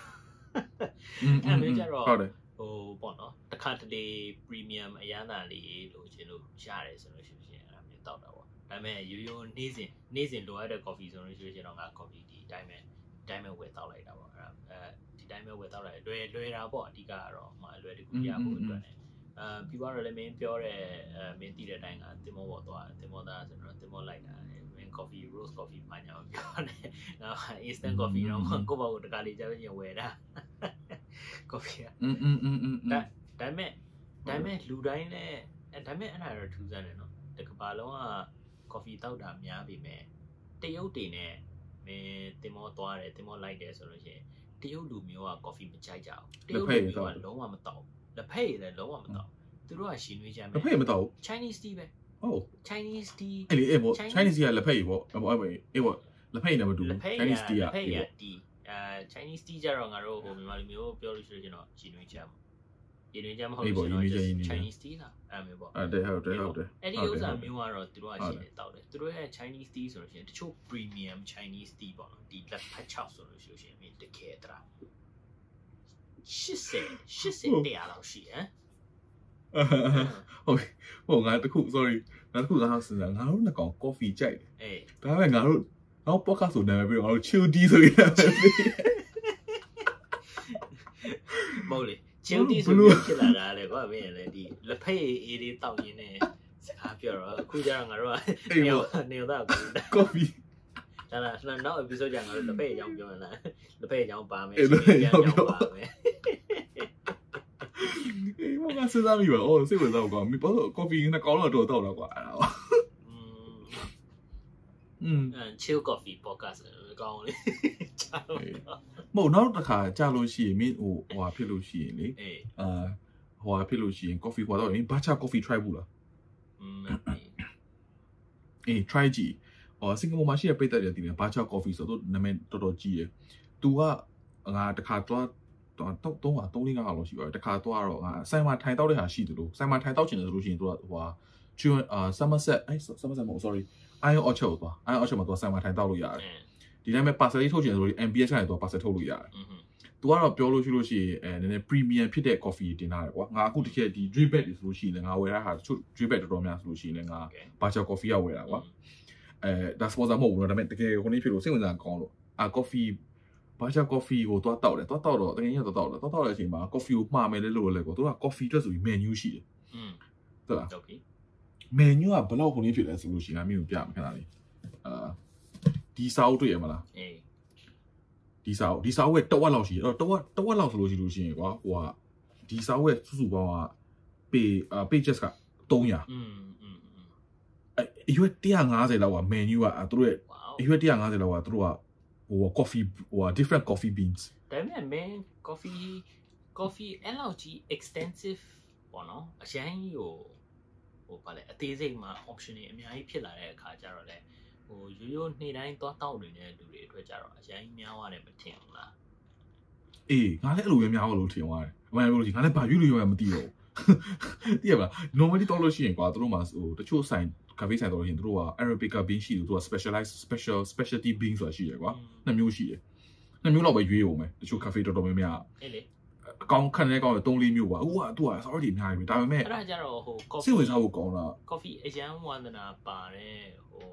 อืมအဲ့မျိုးကြတော့ဟုတ်တယ်ဟိုပေါ့နော်တစ်ခါတလေ premium အရသာလေးလို့ခြင်းလို့ရတယ်ဆိုလို့ရှိရင်အဲ့ဒါမျိုးတောက်တာပေါ့ ဒါပေမဲ့ရိုးရိုးနေ့စဉ်နေ့စဉ်လိုအပ်တဲ့ coffee ဆိုလို့ရှိရင်တော့ငါ coffee ဒီအတိုင်းပဲဒီတိုင်းပဲဝယ်တောက်လိုက်တာပေါ့အဲ့ဒါအဲဒီတိုင်းပဲဝယ်တောက်လိုက်လွယ်လွယ်တာပေါ့အဓိကကတော့မအလွယ်တကူရဖို့အတွက်နဲ့အာပြီးတော့လည်းမင်းပြောတဲ့အဲမင်းတည်တဲ့အတိုင်းကတင်မောပေါ်သွားတင်မောသားဆိုတော့တင်မောလိုက်တာမင်း coffee rose coffee မှညာပြောတယ်ငါ instant coffee တော့ကိုယ့်ဘောကိုတကားလေးကြားရင်ဝယ်တာ coffee က อืมอืมอืมอืม ဒါဒါပေမဲ့ဒါပေမဲ့လူတိုင်းလည်းအဲဒါပေမဲ့အဲ့ဒါတော့ထူးဆန်းတယ်နော်တကဘာလုံးက ကော်ဖီတောက်တာများပြီမဲ့တရုတ်တွေနဲ့မင်းတင်မောသွားတယ်တင်မောလိုက်တယ်ဆိုလို့ရှိရင်တရုတ်လူမျိုးကကော်ဖီမကြိုက်ကြဘူးတရုတ်လူမျိုးကလုံးဝမတောက်လက်ဖက်ရည်လည်းလုံးဝမတောက်သူတို့ကရှင်နွေးကြမ်းလက်ဖက်မတောက် Chinese tea ပဲဟုတ် Chinese tea အဲ့လေအဲ့ပေါ့ Chinese- Chinese ကလက်ဖက်ကြီးပေါ့အဲ့ပေါ့အဲ့ပေါ့အေးပေါ့လက်ဖက်ကြီးနဲ့မတူဘူးလက်ဖက်ရည် Chinese tea ကလက်ဖက်ရည်အေးပေါ့တီအဲ Chinese tea ကြတော့ငါတို့ဟိုမြန်မာလူမျိုးပြောလို့ရှိရင်တော့ရှင်နွေးကြမ်း ရှင်နွေးကြမ်းမဟုတ်လို့ရှိရင်တော့ Chinese tea လားအဲ့မျိုးပေါ့အဲ့တဲ့ဟုတ်တယ်ဟုတ်တယ်အဲ့ဒီဟုတ်ဥစ္စာတယ်မျိုးကတော့သူတို့ကရှိတယ်တောက်တယ်သူတို့ရဲ့ Chinese tea ဆိုလို့ရှိရင်တချို့ premium Chinese tea ပေါ့နော်ဒီလက်ဖက်ချောက်ဆိုလို့ရှိရင်မြင်တကယ်တရာ80 80တရားလောက်ရှိဟမ်ဟုတ်ဟုတ်ငါတခု sorry ငါတခုငါစဉ်းစားငါတို့နှစ်ကောင် coffee ကြိုက်တယ်အေးဒါပေမဲ့ငါတို့နောက် podcast ဆိုနာမည်ပြီးတော့ငါတို့ chill tea ဆိုရင်နာမည်ပြီးမဟုတ်လေ chill tea ဆိုပြီးဖြစ်လာတာလေကွာမင်းလည်းဒီလက်ဖက်ရည်အေးလေးတောက်ရင်းနဲ့စကားပြောတော့အခုကျတော့ငါတို့ကအေးနေပေါ့နေတော့ကူတာ coffee ဒါလားနောက် episode ကျငါတို့လက်ဖက်ရည်အကြောင်းပြောရင်လားလက်ဖက်ရည်အကြောင်းပါမယ်အေးလက်ဖက်ရည်အကြောင်းပြောပါမယ်အေးဘာကစဉ်းစားမိပါအော်စိတ်ဝင်စားကောမင်းဘာလို့ coffee နဲ့ကောင်းတော့တော့တော့တော့ကွာအဲ့ဒါပါ อืม chill coffee podcast ကောင်းလေကြာမဟုတ်နောက်တစ်ခါကြာလို့ရှိရင်မင်းဟိုဟွာဖြစ်လို့ရှိရင်လေအာဟွာဖြစ်လို့ရှိရင် coffee ဟွာတော့မင်း matcha coffee try ဘူးလားအေး try ကြည့်အော်စင်ကာပူမှာရှိတဲ့ပိတ်သက်တယ်ဒီမှာ matcha coffee ဆိုတော့နာမည်တော်တော်ကြီးရယ် तू ကငါတစ်ခါသွားတော့တော့တော့3 4 5လောက်ရှိပါတယ်တခါတော့တော့ငါဆိုင်မှာထိုင်တောက်တဲ့ဟာရှိတယ်လို့ဆိုင်မှာထိုင်တောက်ချင်တယ်ဆိုလို့ရှိရင်သူကဟိုဟာ children အာ somerset အဲ somerset မဟုတ် sorry အိုင်ယွန်အော့ချုပ်သွားအိုင်ယွန်အော့ချုပ်မှာသူကဆန်မထိုင်တောက်လို့ရတယ်ဒီတိုင်းပဲ parcel လေးထုတ်ချင်ဆိုလို့ MPH ကနေသူက parcel ထုတ်လို့ရတယ်သူကတော့ပြောလို့ရှိလို့ရှိရင်အဲနည်းနည်း premium ဖြစ်တဲ့ coffee တင်လာတယ်ကွာငါအခုတကယ်ဒီ drip bag တွေဆိုလို့ရှိရင်ငါဝယ်ရတာတချို့ drip bag တော်တော်များဆိုလို့ရှိရင်ငါ virtual coffee ကဝယ်တာကွာအဲဒါ sponsor မဟုတ်ဘူးနော်ဒါပေမဲ့တကယ်ခုနေ့ဖြစ်လို့စိတ်ဝင်စားကောင်းလို့အာ coffee ဘာချာ coffee ကိုသွားတောက်တယ်သွားတောက်တော့တကယ်ကြီးသွားတောက်တယ်သွားတောက်တဲ့အချိန်မှာ coffee ကိုမှားမယ်လဲလို့လဲကွာသူက coffee အတွက်ဆိုပြီး menu ရှိတယ်อืมဟုတ်လားဟုတ်ကဲ့ เค menu ကဘယ်လောက်ဟိုနေ့ဖြစ်လဲဆိုလို့ရှိရင်ငါမျိုးပြမယ်ခဏလေးအာဒီစာအုပ်တွေ့ရမလား အေး ဒီစာအုပ်ဒီစာအုပ်ရဲ့တဝက်လောက်ရှိတယ်အဲ့တော့တဝက်တဝက်လောက်ဆိုလို့ရှိလို့ရှိရင်ကွာဟိုကဒီစာအုပ်ရဲ့စုစုပေါင်းက pay အာ pages က300 อืมอืมอืม အရွက်150လောက်က menu ကသူတို့ရဲ့ wow အရွက်150လောက်ကသူတို့ကဟို coffee ဟို different coffee beans ဒါပေမဲ့ man coffee coffee အဲ့လောက်ကြီး extensive ပေါ့နော်အရန်ကြီးကို ဟိုဗာလဲအသေးစိတ်မှာ option တွေအများကြီးဖြစ်လာတဲ့အခါကျတော့လေဟိုရိုးရိုးနေ့တိုင်းသွားတောက်နေတဲ့လူတွေအတွက်ကျတော့အရန်ကြီးများသွားတယ်မထင်ဘူးလားအေးငါလည်းအဲ့လိုပဲများလို့ထင်သွားတယ်အမှန်ပြောလို့ရှိရင်ငါလည်းဘာယူလို့ရမှမသိတော့ဘူးသိရပါ normally တော့လို့ရှိရင်ကွာသူတို့မှာဟိုတချို့ဆိုင် cafe ဆိုင်တော့လို့ရှိရင်သူတို့က arabica bean ရှိတယ်သူက specialized special specialty bean ဆိုတာရှိတယ်ကွာနှစ်မျိုးရှိတယ်နှစ်မျိုးတော့ပဲရွေးအောင်မယ်တချို့ cafe တော်တော်များများအဲ့လေ အကောင်ခန့်နေကောင်3 4မျိုးပါဥကသူက sorry အများကြီးပဲဒါပေမဲ့အဲ့ဒါကျတော့ဟိုစိတ် coffee ဝင်စားဖို့ကောင်းတာ coffee အရန်ဝန္ဒနာပါတဲ့ဟို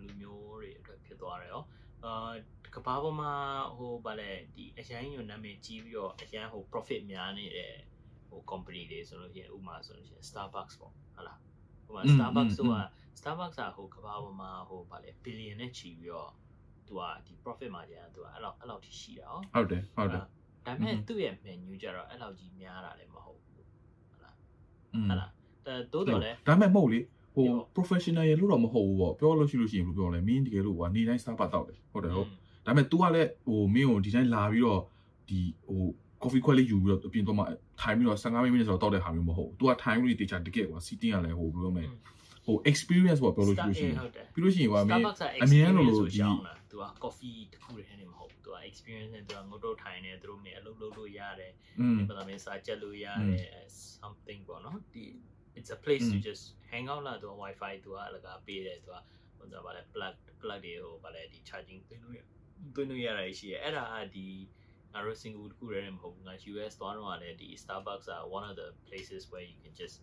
လူမျိုးတွေအတွက်ဖြစ်သွားတယ်ရောအာကဘာပေါ်မှာဟိုဗာလဲဒီအရန်ညွန်နာမည်ကြီးပြီးတော့အရန်ဟို profit များနေတဲ့ဟို company တွေဆိုလို့ရှိရင်ဥပမာဆိုလို့ရှိရင် Starbucks ပေါ့ဟုတ်လားဥပမာ Starbucks ဆိုတာ Starbucks ကဟိုကဘာပေါ်မှာဟိုဗာလဲ billion နဲ့ချီပြီးတော့သူကဒီ profit margin ကသူကအဲ့လောက်အဲ့လောက်ထိရှိတာဟောဟုတ်တယ်ဟုတ်တယ် ဒါပေမဲ့သူ့ရဲ့ menu ကြတော့အဲ့လောက်ကြီးများတာလည်းမဟုတ်ဘူးဟုတ်လားဟုတ်လားတိုးတော်လည်းဒါပေမဲ့မဟုတ်လေဟို professional ရလို့တော့မဟုတ်ဘူးပေါ့ပြောလို့ရှိလို့ရှိရင်ဘယ်လိုပြောလဲမင်းတကယ်လို့ဟာနေတိုင်းစားပါတော့တယ်ဟုတ်တယ်ဟုတ်ဒါပေမဲ့ तू ကလည်းဟိုမင်းကိုဒီတိုင်းလာပြီးတော့ဒီဟို coffee ခွက်လေးယူပြီးတော့အပြင်တော့မှထိုင်ပြီးတော့15မိနစ်ဆိုတော့တောက်တဲ့ဟာမျိုးမဟုတ်ဘူး तू က time လို့တေချာတကယ်ကွာ sitting ကလည်းဟိုဘယ်လိုလဲဟို experience ပေါ့ပြောလို့ရှိလို့ရှိရင်ပြီးလို့ရှိရင်ဟာမင်းအမြင်လို့လို့ဒီသူက coffee တစ်ခုတည်းနဲ့မဟုတ်သူက experience နဲ့သူကငုတ်တော့ထိုင်နေသူတို့မေအလုပ်လုပ်လို့ရတယ်ဒီပထမစာချက်လို့ရတယ် something ပေါ့နော်ဒီ it's a place to just hang out လာသူက wifi သူကအလကားပေးတယ်သူကဟိုဒါဗါလဲ plug plug တွေဟိုဗါလဲဒီ charging သွင်းလို့ရသွင်းလို့ရတာရှိရဲအဲ့ဒါဒီငါတို့ single တစ်ခုတည်းနဲ့မဟုတ်ဘူးငါ US သွားတော့ကလည်းဒီ Starbucks are one of the places where you can just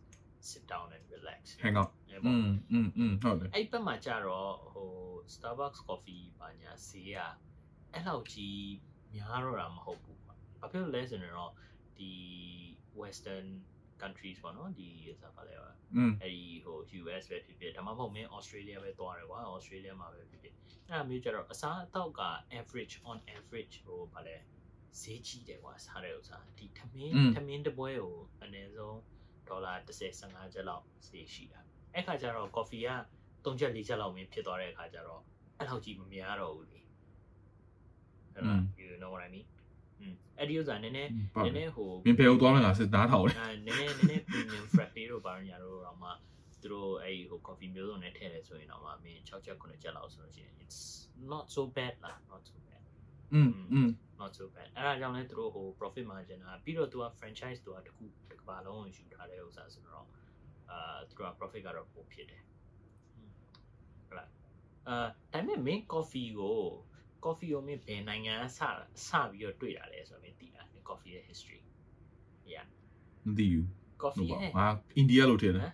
sit down and relax hang out အဲ့ อื ပေါ့ มอืมอืมဟုတ်တယ် အဲ့ဘက်မှာကြတော့ဟို Starbucks coffee ဘာညာဈေးကအဲ့လောက်ကြီးများတော့တာမဟုတ်ဘူးပေါ့။ဘာဖြစ်လို့လဲဆိုတော့ဒီ western countries ပေါ့နော်ဒီစားပါလဲပါ อืม အဲ့ဒီဟို US ပဲဖြစ်ဖြစ်ဒါမှမဟုတ်မင်း Australia ပဲသွားတယ်ကွာ Australia မှာပဲဖြစ်ဖြစ်အဲ့ဒါမျိုးကြတော့အစားအသောက်က average on average ဟိုဘာလဲဈေးကြီးတယ်ကွာစားတဲ့ဥစ္စာဒီထမင်းထမင်းတစ်ပွဲကိုအနည်းဆုံး ဒေါ်လာ30 15ကျပ်လောက်ဈေးရှိတာအဲ့ခါကျတော့ coffee က3ချက်4ချက်လောက်မင်းဖြစ်သွားတဲ့အခါကျတော့အဲ့လောက်ကြီးမများတော့ဘူးလေဟုတ်လား you know what i mean อืมအဲ့ဒီဥစ္စာနည်းနည်းပါနည်းနည်းဟိုမင်းဘယ်ကိုသွားမလဲငါစစ်သားထောင်လေအဲနည်းနည်းနည်းနည်း premium frappe တို့ဘာလို့ညာတို့တော့မှသူတို့အဲ့ဟို coffee မျိုးစုံနဲ့ထည့်တယ်ဆိုရင်တော့မှမင်း6ချက်9ချက်လောက်ဆိုလို့ရှိရင် it's not so bad လား not so bad Mm, mm. mm. Not so bad အဲ့ဒါကြောင့်လဲသူတို့ဟို profit margin ကပြီးတော့သူက franchise သူကတစ်ခုတစ်ကဘာလုံးကိုယူထားတဲ့ဥစ္စာဆိုတော့အာသူက profit ကတော့ပိုဖြစ်တယ်ဟုတ်လားအာဒါပေမဲ့ main coffee go. coffee ကိုမင်းဘယ်နိုင်ငံကစစပြီးတော့တွေ့တာလဲဆိုတော့မင်းသိလား coffee history yeah မသိဘူး coffee ရဲ့ငါ India လို့ထင်တယ်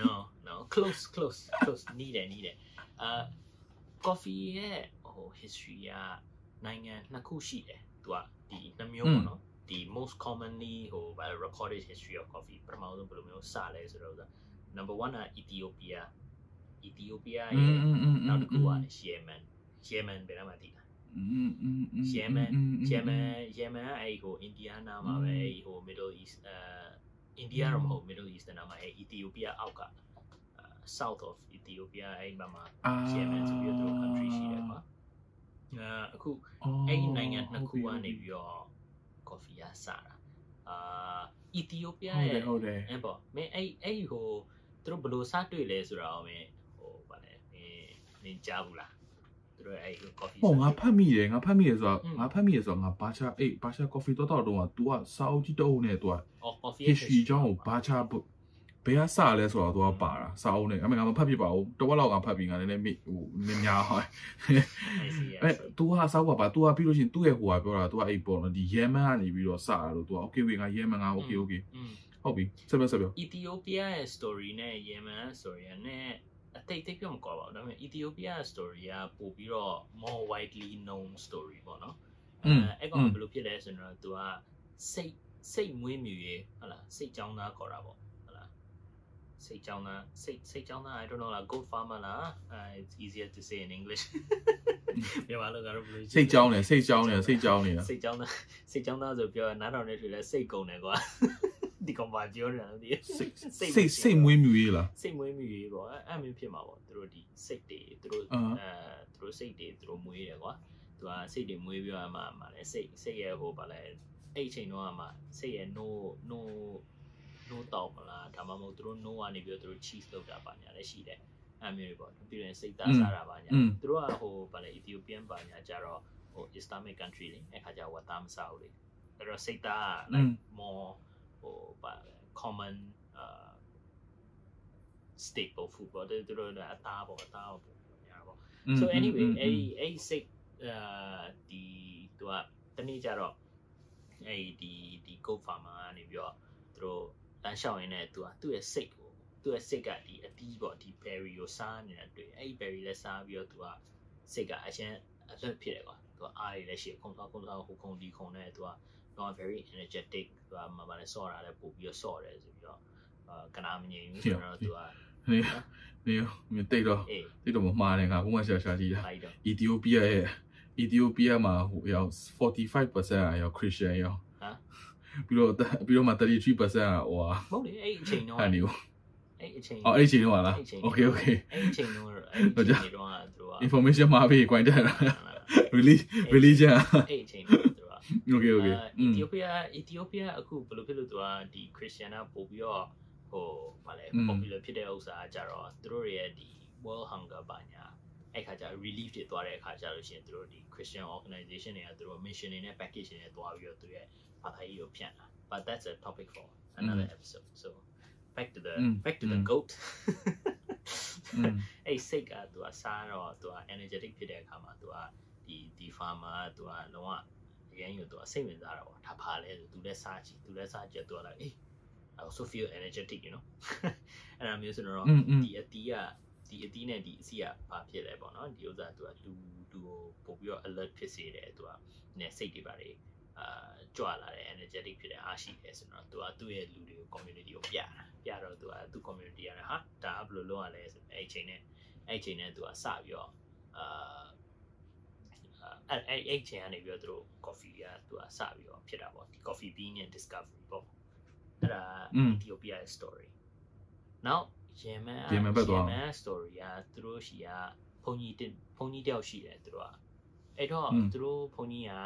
no no close close close Need it, need it. နီးတယ်နီးတယ်အာ coffee Oh, history က နိုင်ငံနှစ်ခုရှိတယ်သူကဒီနှမျိုးပေါ့နော်ဒီ most commonly ဟို recorded history of coffee ပထမဆုံးဘယ်လိုမျိုးစလဲဆိုတော့ number 1က Ethiopia Ethiopia ရဲ့နောက်တစ်ခုက Yemen Yemen ဘယ်နာမှာတည်တာ Yemen Yemen Yemen အဲ့ဟို Indiana မှာပဲဟို Middle East အဲ India တော့မဟုတ် Middle East နာမှာအဲ့ Ethiopia အောက်က south of Ethiopia အဲ့မှာ Yemen ဆိုပြီးတော့ country ရှိတယ်ကွာ အဲအခုအဲ့ဒီနိုင်ငံနှစ်ခုကနေပြီးတော့ coffee ရစတာအာ Ethiopia ဟုတ်တ ရဲ့ ယ်ဟုတ်တယ် အဲ့ပေါ့မင်းအဲ့အဲ့ဟိုသူတို့ဘယ်လိုစတွေ့လဲဆိုတာကိုမင်းဟိုဗာလဲမင်းမင်းကြားဘူးလားသူတို့အဲ့ဟို coffee ဟောငါဖတ်မိတယ်ငါဖတ်မိတယ်ဆိုတော့ อืม ငါဖတ်မိတယ်ဆိုတော့ငါဘာချာအေးဘာချာ coffee တော့တော့တော့က तू ကစာအုပ်ကြီးတအုပ်နဲ့ तू က အော် coffee history အကြောင်းကိုဘာချာ ဘယ်ကစလဲဆိုတော့သူကပါတာစာအုပ်နဲ့အမေကမဖတ်ပြပါဘူးတဝက်လောက်ကဖတ်ပြီးငါလည်းလည်းမိဟိုနည်းများဟောအဲ तू ဟာစာအုပ်ပါပါ तू ဟာပြီးလို့ရှိရင်သူ့ရဲ့ဟိုကပြောတာ तू ကအဲ့ပေါ်နော်ဒီယမန်ကနေပြီးတော့စတာလို့ तू က okay ဝေငါယမန်က okay okay ဟုတ်ပြီဆက်ပြောဆက်ပြောအီသီယိုးပီးယားရဲ့ story နဲ့ယမန် story နဲ့အတိတ်တိတ်ပြောမကွာပါဘူးဒါပေမဲ့အီသီယိုးပီးယား story ကပို့ပြီးတော့ more widely known story ပေါ့နော်အဲအဲ့ကောင်ကဘယ်လိုဖြစ်လဲဆိုတော့ तू ကစိတ်စိတ်မွေးမြူရေးဟုတ်လားစိတ်ကြောင်းသားခေါ်တာပေါ့ စိတ်ကြောင်းသားစိတ်စိတ်ကြောင်းသား I don't know လား goat farmer လား uh, it's easier to say in English မြန်မာလိုကတော့ဘယ်လိုစိတ်ကြောင်းတယ်စိတ်ကြောင်းတယ်စိတ်ကြောင်းနေတာစိတ်ကြောင်းသားစိတ်ကြောင်းသားဆိုပြောနားတော်နဲ့တွေ့လဲစိတ်ကုန်တယ်ကွာဒီဒီကောင်ပါပြောနေတာလို့ဒီစိတ်စိတ်စိတ်မွေးမြူရေးလားစိတ်မွေးမြူရေးပေါ့အဲ့အဲ့မျိုးဖြစ်မှာပေါ့သူတို့ဒီစိတ်တွေသူတို့အာအဲသူတို့စိတ်တွေသူတို့မွေးတယ်ကွာသူကစိတ်တွေမွေးပြီးတော့မှမှလည်းစိတ်စိတ်ရဲ့ဟိုဗာလဲအဲ့အချိန်တော့မှစိတ်ရဲ့ no no နှိုးတောက်မလားဒါမှမဟုတ်သူတို့နှိုးကနေပြီးတော့သူတို့ cheese လုပ်တာပါညာလည်းရှိတယ်အဲ့မျိုးတွေပေါ့ပြီးရင်စိတ်သားစားတာပါညာသူတို့ကဟိုဗာလေ Ethiopian ပါညာကြတော့ဟို Islamic country လေအဲ့ခါကျဝတ်သားမစားဘူးလေအဲ့တော့စိတ်သားက like more ဟိုဗာ common uh staple food ပေါ့သူတို့ကအသားပေါ့အသားပေါ့ညာပေါ့ so anyway အဲ့ဒီအဲ့စိတ်အာဒီသူကတနေ့ကျတော့အဲ့ဒီဒီ goat farmer ကနေပြီးတော့သူတို့ တန်းလျှောက်ရင်းနဲ့သူကသူ့ရဲ့စိတ်ကိုသူ့ရဲ့စိတ်ကဒီအတီးပေါ့ဒီ berry ကိုစားနေတာတွေ့အဲ့ဒီ berry လည်းစားပြီးတော့သူကစိတ်ကအချင်းအလွတ်ဖြစ်တယ်ကွာသူကအားရလည်းရှိခုံသွားခုံသွားဟိုခုံဒီခုံနဲ့သူကတော့ very energetic သူကမမလည်းစော့တာလည်းပို့ပြီးတော့စော့တယ်ဆိုပြီးတော့အာကနာမငြိမ်ဘူးဆိုတော့သူကနေနေမတိတ်တော့အေးတိတ်တော့မမှားတယ်ငါဘုမရှာရှာကြည့်တာလိုက်တော့အီသီယိုးပီးယားရဲ့အီသီယိုးပီးယားမှာဟိုရောက်45%အရောက်ခရစ်ယာန်ရောက်ဟမ် ပြီးတော့ပြီးတော့မှ33%ကဟိုဟာမဟုတ်လေအဲ့ဒီအချိန်တော့ဟန်နေကိုအဲ့အချိန်အော်အဲ့ဒီချိန်တော့လားအဲ့ချိန် Okay okay အဲ့အချိန်တော့အဲ့အချိန်တော့သူက information မှာပေး quite တယ် really religion အဲ့အချိန်တော့သူက okay okay အီသီယိုးပီးယားအီသီယိုးပီးယားအခုဘယ်လိုဖြစ်လို့သူကဒီခရစ်ယာန်ကပို့ပြီးတော့ဟိုဗာလဲ popular ဖြစ်တဲ့ဥစ္စာကကြတော့သူတို့ရဲ့ဒီ world hunger ဘာညာအဲ့ခါကျ relief တွေသွားတဲ့အခါကျလို့ရှိရင်သူတို့ဒီ Christian organization တွေကသူတို့ mission တွေနဲ့ package တွေနဲ့သွားပြီးတော့သူရဲ့ ဘာသာရေးကိုဖြန့်တာ but that's a topic for another episode so back to the back to the goat အဲ့စိတ်ကသူကစားတော့သူက energetic ဖြစ်တဲ့အခါမှာသူကဒီဒီ farmer ကသူကလုံးဝအရင်ကသူကစိတ်ဝင်စားတာပေါ့ဒါပါလဲဆိုသူလည်းစားကြည့်သူလည်းစားကြည့်သူကလည်းအေး I also feel energetic you know အဲ့ဒါမျိုးဆိုတော့ဒီအတီးကဒီအတီးနဲ့ဒီအစီကဘာဖြစ်လဲပေါ့နော်ဒီဥစ္စာသူကလူလူကိုပို့ပြီးတော့ alert ဖြစ်စေတယ်သူကနည်းစိတ်တွေပါတယ် အာကြွလာတဲ့ energetic ဖြစ်တဲ့အားရှိတယ်ဆိုတော့သူကသူ့ရဲ့လူတွေကို community ကိုပြတာပြတော့သူကသူ့ community ရတယ်ဟာဒါဘယ်လိုလုပ်ရလဲဆိုအဲ့အချိန်နဲ့အဲ့အချိန်နဲ့သူကစပြီးတော့အာအဲ့အဲ့အဲ့ချိန်ကနေပြီးတော့သူတို့ coffee ကသူကစပြီးတော့ဖြစ်တာပေါ့ဒီ coffee bean နဲ့ discovery ပေါ့အဲ့ဒါ Ethiopia story now ယေမန်ယေမန်ဘက်သွားယေမန် story ကသူတို့ရှိကဘုံကြီးတင်ဘုံကြီးတယောက်ရှိတယ်သူတို့ကအဲ့တော့อืมသူတို့ဘုံကြီးကဒီ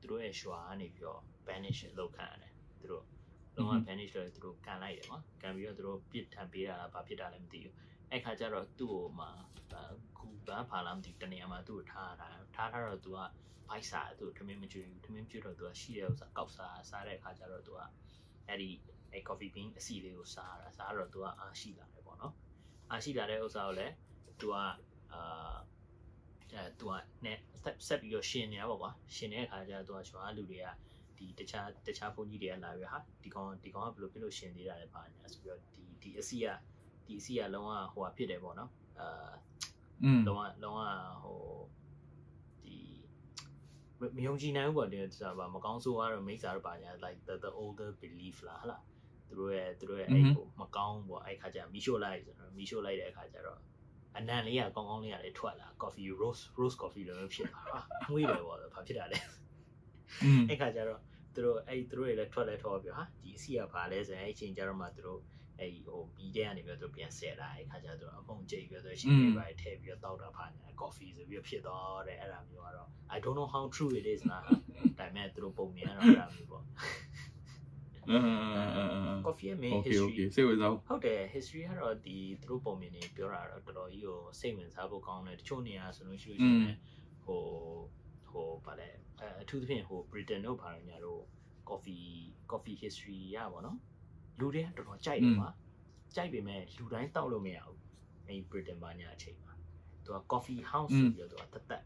သူတို့ရဲ့ရွာကနေပြီးတော့ banish လုပ်ခံရတယ်သူတို့လုံးဝ banish လုပ်သူတို့ကန်လိုက်တယ်နော်ကန်ပြီးတော့သူတို့ပြစ်ထန်ပေးတာလားဘာဖြစ်တာလဲမသိဘူးအဲ့ခါကျတော့သူ့ကိုမှကူဘာဖာလာမသိဘူးတနေရာမှာသူ့ကိုထားတာထားထားတော့သူကဘိုက်စာသူ့ထမင်းမကျွေးဘူးထမင်းမကျွေးတော့သူကရှိတဲ့ဥစ္စာကောက်စားစားတဲ့အခါကျတော့သူကအဲ့ဒီအဲ့ coffee bean အစီလေးကိုစားတာစားတော့သူကအားရှိလာတယ်ပေါ့နော်အားရှိလာတဲ့ဥစ္စာကိုလည်းသူကအာ အဲသူကနဲ့ဆက်ဆက်ပြီးတော့ရှင်နေရပါကွာရှင်နေတဲ့အခါကျတော့သူကကျွာလူတွေကဒီတခြားတခြားဘုန်းကြီးတွေကလာပြီးဟာဒီကောင်ဒီကောင်ကဘယ်လိုဖြစ်လို့ရှင်သေးတာလဲပါညာဆိုပြီးတော့ဒီဒီအစီကဒီအစီကလုံးဝဟိုဟာဖြစ်တယ်ပေါ့နော်အာอืมလုံးဝလုံးဝဟိုဒီမယုံကြည်နိုင်ဘူးပေါ့ဒီဆိုတာပါမကောင်းဆိုးကတော့မိစ္ဆာတော့ပါညာ like the the older belief လားဟလားသူတို့ရဲ့သူတို့ရဲ့အဲ့ကိုမကောင်းပေါ့အဲ့ခါကျမီရှို့လိုက်ဆိုတော့မီရှို့လိုက်တဲ့အခါကျတော့ အနံလေးကကောင်းကောင်းလေးကလည်းထွက်လာ coffee rose rose coffee လိုမျိုးဖြစ်လာဟာငွေတယ်ပေါ့ဘာဖြစ်တာလဲอืมအဲ့ခါကျတော့သူတို့အဲ့သူတို့တွေလည်းထွက်လဲထွက်ပြီးဟာဒီအစီကဘာလဲဆိုရင်အဲ့ချိန်ကျတော့မှသူတို့အဲ့ဟိုဘီတဲ့ကနေပြီးတော့သူပြန်ဆက်လာအဲ့ခါကျတော့အမုံကြိတ်ပြီးတော့ရှင်တွေပါထည့်ပြီးတော့တောက်တာဖာညာ coffee ဆိုပြီးတော့ဖြစ်သွားတယ်အဲ့ဒါမျိုးကတော့ I don't know how true it is လားဒါပေမဲ့သူတို့ပုံမြင်ရတော့အဲ့ဒါမျိုးပေါ့ အာအာအာ coffee ရဲ့ main okay history okay စိတ်ဝင်စားဟုတ်တယ် history ကတော့ဒီသူတို့ပုံမြင်နေပြောတာတော့တော်တော်ကြီးကိုစိတ်ဝင်စားဖို့ကောင်းတယ်တချို့နေရာဆိုလို့ရှိလို့ရှိရင်ဟိုဟိုဗာလဲအဲအထူးသဖြင့်ဟို Britain တို့ဘာလို့ညာတို့ coffee coffee history ရပါတော့လူတွေကတော်တော်ကြိုက်တယ်မှာကြိုက်ပေမဲ့လူတိုင်းတောက်လို့မရဘူးအဲ Britain ဘာညာအချိန်မှာသူက coffee house ဆိုပြီးတော့သူကတသက်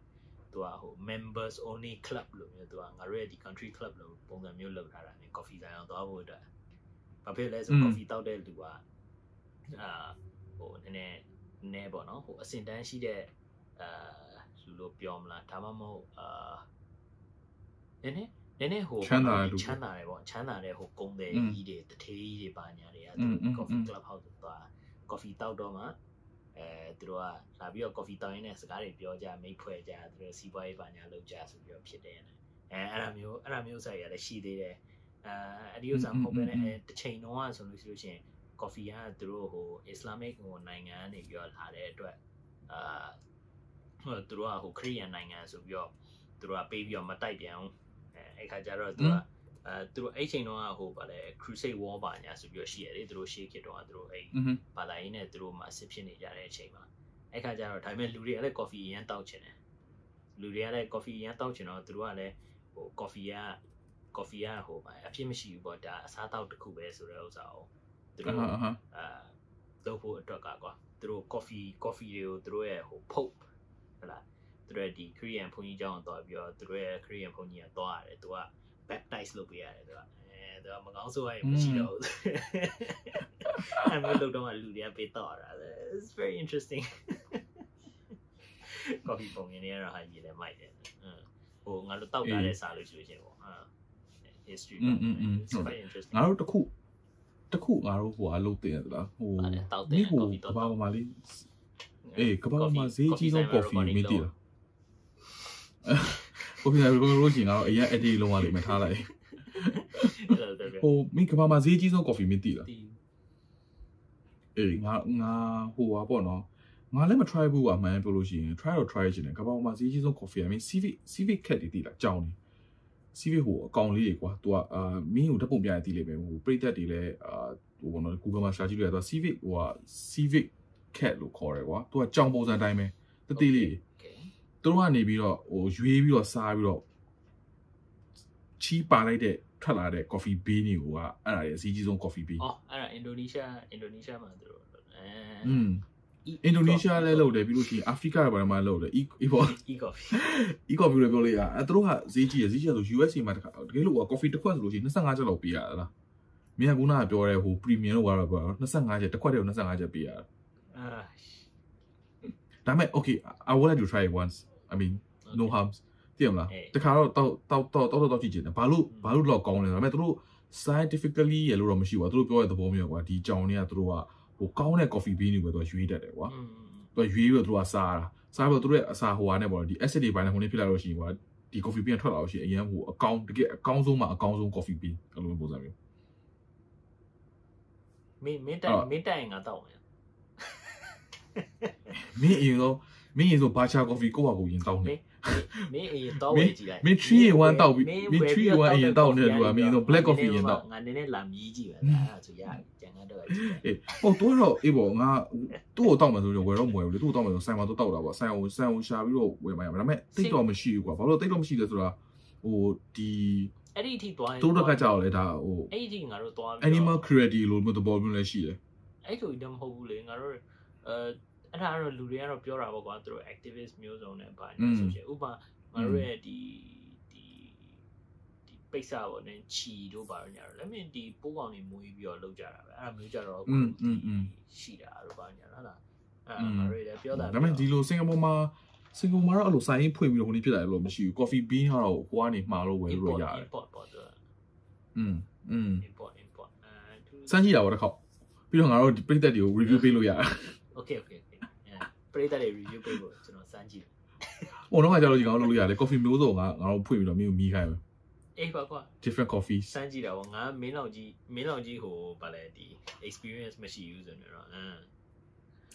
သူကဟို members only club လို့မျိုးသူကငါတို့ရဲ့ဒီ country club လို့ပုံစံမျိုးလုပ်ထားတာ ਨੇ coffee ဆိုင်အောင်သွားဖို့အတွက်ဘာဖြစ်လဲဆို coffee တောက်တဲ့လူကအာဟိုနည်းနည်းနည်းပေါ့နော်ဟိုအစင်တန်းရှိတဲ့အာလူလို့ပြောမလားဒါမှမဟုတ်အာနည်းနည်းနည်းနည်းဟိုချမ်းသာတယ်ပေါ့ချမ်းသာတဲ့ဟိုကုန်းတယ်ကြီးတွေတထေးကြီးတွေပါညာတွေကသူ coffee club house သွား coffee တောက်တော့မှ အဲသူတို့ကလာပြီးတော့ coffee တောက်ရင်းနဲ့စကားတွေပြောကြမိတ်ဖွဲ့ကြသူတို့စီးပွားရေးပါညာလုပ်ကြဆိုပြီးတော့ဖြစ်တယ်အဲအဲ့ဒါမျိုးအဲ့ဒါမျိုးဆိုင်ရလည်းရှိသေးတယ်အဲအဲ့ဒီဥစ္စာမဟုတ်ဘဲနဲ့အဲတစ်ချိန်တော့ဆိုလို့ရှိလို့ရှိရင် coffee ကသူတို့ဟို Islamic ဟိုနိုင်ငံကနေပြီးတော့လာတဲ့အတွက်အာဟိုသူတို့ကဟိုခရီးယန်နိုင်ငံဆိုပြီးတော့သူတို့ကပေးပြီးတော့မတိုက်ပြန်ဘူးအဲအဲ့ခါကျတော့သူက အဲသူတို့အဲ့ချိန်တုန်းကဟိုဗာလဲ crusade war ပါညာဆိုပြီးတော့ရှိရလေသူတို့ရှေးခေတ်တုန်းကသူတို့အဲ့ဘာသာရေးနဲ့သူတို့မှာဆစ်ဖြစ်နေကြတဲ့အချိန်မှာအဲ့ခါကျတော့ဒါပေမဲ့လူတွေကလည်း coffee ရမ်းတောက်ချင်တယ်လူတွေကလည်း coffee ရမ်းတောက်ချင်တော့သူတို့ကလည်းဟို coffee က coffee ကဟိုဗာအဖြစ်မရှိဘူးပေါ့ဒါအစားတောက်တစ်ခုပဲဆိုတဲ့ဥစ္စာကိုသူတို့အာလုပ်ဖို့အတွက်ကကွာသူတို့ coffee coffee တွေကိုသူတို့ရဲ့ဟိုဖုတ်ဟလာသူတို့ရဲ့ဒီ Korean ဘုန်းကြီးကျောင်းကိုသွားပြီးတော့သူတို့ရဲ့ Korean ဘုန်းကြီးကသွားရတယ်သူက baptize လုပ်ပေးရတယ်သူကအဲသူကမကောင်းဆိုရရင်မရှိတော့ဘူးအဲ့မျိုးလုပ်တော့မှလူတွေကပေးတော့တာ it's very interesting coffee ပုံရင်းတွေကတော့ဟာရေးလဲမိုက်တယ်ဟိုငါတို့တောက်တာတဲ့စာလို့ဆိုရင်ပေါ့ဟာ history ပေါ့ it's very interesting ငါတို့တခုတခုငါတို့ဟိုအလုပ်တင်ရသလားဟိုတောက်တယ် coffee တော့ဘာမှမလေးအေးကဘာမှဈေးကြီးဆုံး coffee မသိလား coffee ဆိုင်ကိုလို့ရှိရင်ငါတို့အရင် edit လုံးဝလိမ့်မယ်ထားလိုက်ဟိုမိကဘာမှာဈေးကြီးဆုံး coffee မသိလား ဒီ အေးငါငါဟိုပါပေါ့နော်ငါလည်းမ try ဘူးอ่ะမှန်ပြောလို့ရှိရင် try တော့ try ချင်တယ်ကဘာမှာဈေးကြီးဆုံး coffee အမင်း civic civic cat တွေသိလားကြောင်းနေ civic ဟိုအကောင်လေးတွေကွာသူကအာမင်းကိုဓာတ်ပုံပြရသိလိမ့်မယ်ဟိုပရိသတ်တွေလည်းအာဟိုဘောနော် Google မှာ search ကြည့်လို့ရတော့ civic ဟိုက civic cat လို့ခေါ်တယ်ကွာသူကကြောင်ပုံစံတိုင်းပဲတတိလေးတွေ โอเค သူတို့ကနေပြီးတော့ဟိုရွေးပြီးတော့စားပြီးတော့ချီးပါလိုက်တဲ့ထွက်လာတဲ့ coffee bean တွေကိုကအဲ့ဒါတွေအစည်းကြီးဆုံး coffee bean အော်အဲ့ဒါအင်ဒိုနီးရှားအင်ဒိုနီးရှားမှာသူတို့အဲอืมအင်ဒိုနီးရှားလည်းလုပ်တယ်ပြီးလို့ရှိရင်အာဖရိကဘာမှလုပ်တယ် e ပေါ့ e coffee e coffee လို့ပြောလို့ရအဲသူတို့ကဈေးကြီးရဈေးကြီးရဆို USA မှာတခါတကယ်လို့က coffee တစ်ခွက်ဆိုလို့ရှိရင်25ကျပ်လောက်ပေးရတာလားမင်းကခုနကပြောတဲ့ဟို premium လို့ကတော့ပြော25ကျပ်တစ်ခွက်တည်းကို25ကျပ်ပေးရတာအာဒါပေမဲ့ okay I would like to try it once I mean no harms သိရမလားတခါတော့တောက်တောက်တောက်တောက်တောက်ကြည့်ချင်တယ်ဘာလို့ဘာလို့တော့ကောင်းလဲဒါပေမဲ့သူတို့ scientifically ရလို့တော့မရှိပါဘူးသူတို့ပြောတဲ့သဘောမျိုးကွာဒီကြောင်တွေကသူတို့ကဟိုကောင်းတဲ့ coffee bean တွေပဲသူကရွေးတတ်တယ်ကွာอืมသူကရွေးပြီးတော့သူကစားတာစားပြီးတော့သူတို့ရဲ့အစာဟိုဟာနဲ့ပေါ့ဒီ acid တွေပိုင်းနဲ့ဟိုနေဖြစ်လာလို့ရှိရင်ကွာဒီ coffee bean ထွက်လာလို့ရှိရင်အရင်ဟိုအကောင်းတကယ်အကောင်းဆုံးမှာအကောင်းဆုံး coffee bean အဲ့လိုမျိုးပုံစံမျိုးမင်းမင်းတိုင်မင်းတိုင်ငါတောက်မယ်မင်းအရင်ဆုံး မင်းအရင်ဆုံးဘာချာ coffee ကိုယ့်ဟာကိုယ်ရင်တောင်းနေမင်းအေးတော့ဝယ်ကြည့်လိုက်မင်း3 in 1တောက်ပြီးမင်း3 in 1အရင်တောက်နေတယ်သူကမင်းတို့ black coffee အရင်တောက်ငါနည်းနည်းလာမြည်ကြည့်ပဲအဲ့ဒါဆိုရကျန်ကတော့ကြည့်အေးဟိုတော့တော့အေးပေါ့ငါသူ့ကိုတောက်မှဆိုတော့ဝယ်တော့မဝယ်ဘူးလေသူ့ကိုတောက်မှဆိုဆိုင်မှာတော့တောက်တာပေါ့ဆိုင်အောင်ဆိုင်အောင်ရှာပြီးတော့ဝယ်မှရမှာဒါပေမဲ့တိတ်တော့မရှိဘူးကွာဘာလို့တိတ်တော့မရှိလဲဆိုတာဟိုဒီအဲ့ဒီအထိသွားရင်သူတို့ကကြောက်လေဒါဟိုအဲ့ဒီအထိငါတို့သွားပြီး animal cruelty လို့မျိုးသဘောမျိုးလည်းရှိတယ်အဲ့လိုတော့မဟုတ်ဘူးလေငါတို့အဲ အဲ့ဒါကတော့လူတွေကတော့ပြောတာပေါ့ကွာသူတို့ activist မျိုးစုံနဲ့ပါနေဆိုရှင်ဥပမာငါတို့ရဲ့ဒီဒီဒီပိတ်စာပေါ့နဲ့ခြီတို့ပါတော့ညာတော့လည်းမင်းဒီပိုးကောင်တွေမွေးပြီးတော့လောက်ကြတာပဲအဲ့ဒါမျိုးကြတော့ရှိတာတို့ပါညာဟုတ်လားအဲ့ငါတို့လည်းပြောတာ ဒါပေမဲ့ဒီလိုစင်ကာပူမှာစင်ကာပူမှာတော့အဲ့လိုဆိုင်ရင်ဖွင့်ပြီးတော့ဟိုနေ့ဖြစ်လာတယ်လို့မရှိဘူး coffee bean ကတော့ဟိုကနေမှာလို့ဝယ်လို့ရတယ် import ပေါ့သူ อืมอืม import import အဲ စမ်းကြည့်တာပေါ့တစ်ခေါက်ပြီးတော့ငါတို့ဒီပိတ်သက်တွေကို review ပေးလို့ရတယ် okay okay okay ပရိသတ်တွေ review ပေးဖို့ကျွန်တော်စမ်းကြည့်ဟိုတော့ကကြာလို့ဒီကောင်လုပ်လို့ရတယ် coffee မျိုးစုံကငါတို့ဖွင့်ပြီးတော့မျိုးမီးခိုင်းမယ်အေးပါကွာ different coffees စမ်းကြည့်တာပေါ့ငါမင်းလောက်ကြီးမင်းလောက်ကြီးဟိုဗာလဲဒီ experience မရှိဘူးဆိုနေတော့အမ်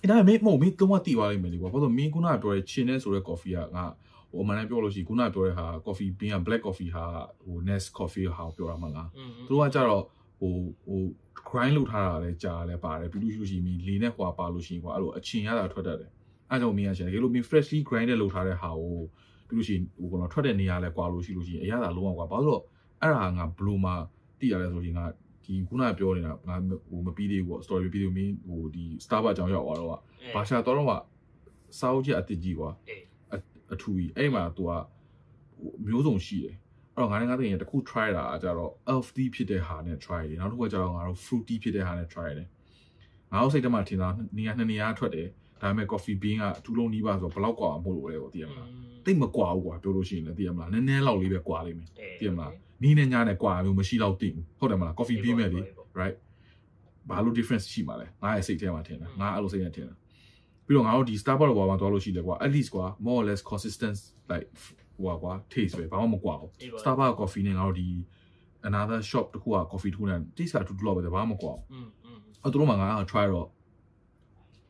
အဲ့ဒါမင်းမဟုတ်မင်းသုံးဝတိသွားလိမ့်မယ်လေကွာဘာလို့မင်းခုနကပြောတဲ့ chin နဲ့ဆိုတဲ့ coffee ကငါဟိုအမှန်တမ်းပြောလို့ရှိရင်ခုနကပြောတဲ့ဟာ coffee bean က black coffee ဟာဟို nest coffee ဟာပြောတာမှလားอืมသူတို့ကကြတော့ဟိုဟို grind လုပ်ထားတာလည်းကြာလည်းပါတယ်ပြီးလို့ရှိလို့ရှိရင်လေနဲ့ဟွာပါလို့ရှိရင်ကွာအဲ့လိုအချင်ရတာထွက်တတ်တယ် အဲ့ကြောင့်မင်းကရှာတယ်ဒီလိုမင်း freshly grinded လုပ်ထားတဲ့ဟာကိုပြီးလို့ရှိရင်ဟိုကတော့ထွက်တဲ့နေရာလဲကွာလို့ရှိလို့ရှိရင်အရသာလုံးဝကွာဘာလို့လဲအဲ့ဒါငါဘလို့မှတည်ရလဲဆိုရင်ငါဒီခုနကပြောနေတာငါဟိုမပြီးသေးဘူးပေါ့ story ပြီးသေးဘူးမင်းဟိုဒီ Starbucks အကြောင်းရောက်သွားတော့ဘာရှာတော့တော့ကစာအုပ်ချက်အတစ်ကြီးကွာအေးအထူကြီးအဲ့မှာ तू ကမျိုးစုံရှိတယ်အဲ့တော့ငါလည်းငါတကယ်တခု try တာကကြတော့ healthy ဖြစ်တဲ့ဟာနဲ့ try တယ်နောက်တစ်ခုကကြတော့ငါတို့ fruity ဖြစ်တဲ့ဟာနဲ့ try တယ်ငါတို့စိတ်ထဲမှာထင်တာနေရာနှစ်နေရာထွက်တယ် ဒါပေမဲ့ coffee bean ကတူလုံးနီးပါဆိုတော့ဘယ်လောက်กว่าမို့လို့လဲပေါ့သိရမလားတိတ်မကွာဘူးကွာပြောလို့ရှိရင်လည်းသိရမလားနည်းနည်းလောက်လေးပဲကွာလိမ့်မယ်သိရမလားနီးနဲ့ညနဲ့ကွာမျိုးမရှိတော့သိဘူးဟုတ်တယ်မလား coffee bean ပဲလေ right ဘာလို့ difference ရှိမှာလဲငါရဲ့စိတ်ထဲမှာထင်တာငါအဲ့လိုစိတ်နဲ့ထင်တာပြီးတော့ငါတို့ဒီ Starbucks ဘောမှာသွားလို့ရှိတယ်ကွာ at least ကွာ more or less consistent like ဟိုကွာ taste ပဲဘာမှမကွာဘူး Starbucks coffee နဲ့ငါတို့ဒီ another shop တခုက coffee ထိုးနေ taste ကအတူတူလောက်ပဲဘာမှမကွာဘူး อืมอืม အဲ့တို့မှငါက try တော့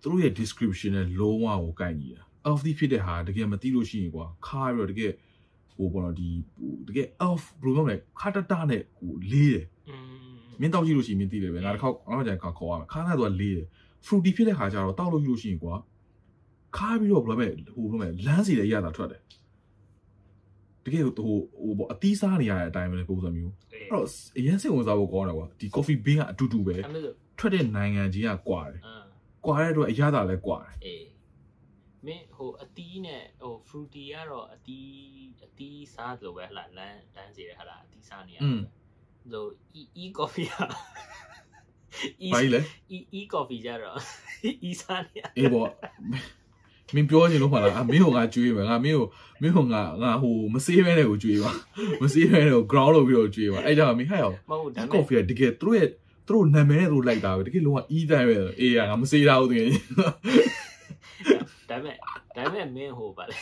သူတို့ရဲ့ description နဲ့လုံးဝကိုကိုက်ညီတာ elf ဒီဖြစ်တဲ့ဟာတကယ်မသိလို့ရှိရင်ကွာခါပြီးတော့တကယ်ဟိုပေါ့နော်ဒီဟိုတကယ် elf ဘယ်လိုပြောမလဲခါတတနဲ့ဟိုလေးတယ်อืมမင်းတောက်ကြည့်လို့ရှိရင်မင်းသိတယ်ပဲငါတစ်ခေါက်ငါမှကြိုင်ခေါ်ခေါ်ရမယ်ခါနဲ့တော့လေးတယ် fruity ဖြစ်တဲ့ခါကျတော့တောက်လို့ရှိလို့ရှိရင်ကွာခါပြီးတော့ဘယ်လိုလဲဟိုဘယ်လိုလဲလမ်းစီလည်းရတာထွက်တယ်တကယ်ဟိုဟိုပေါ့အသီးစားနေရတဲ့အတိုင်းပဲပုံစံမျိုးအဲ့အဲ့တော့အရင်စိတ်ဝင်စားဖို့ကောင်းတယ်ကွာဒီ coffee bean ကအတူတူပဲအဲ့လိုဆိုထွက်တဲ့နိုင်ငံကြီးကကွာတယ်အာ ကွာတဲ့အတွက်အရသာလည်းကွာတယ်အေးမင်းဟိုအတီးနဲ့ဟို fruity ကတော့အတီးအတီးစားလို့ပဲဟလာလမ်းလမ်းစီရဟလာအတီးစားနေရတယ်ဆို e e coffee อ่ะ e ဘာကြီးလဲ e e coffee ကြတော့ e စားနေရအေးပေါ့မင်းပြောချင်လို့မလားအမင်းကငါကြွေးမယ်ငါမင်းကိုမင်းကငါငါဟိုမစေးမဲတဲ့ကိုကြွေးပါမစေးမဲတဲ့ကို ground လုပ်ပြီးတော့ကြွေးပါအဲ့ကြောင့်မင်းဟဲ့ရောမဟုတ်ဒီဒါပေမဲ့ coffee ကတကယ်သူတို့ရဲ့ သူတို့နာမည်နဲ့သူတို့လိုက်တာပဲတကယ်လုံးဝ e တိုင်းပဲအေးရငါမစေးတာဘူးတကယ် ဒါပေမဲ့ဒါပေမဲ့မင်းဟိုပါလေ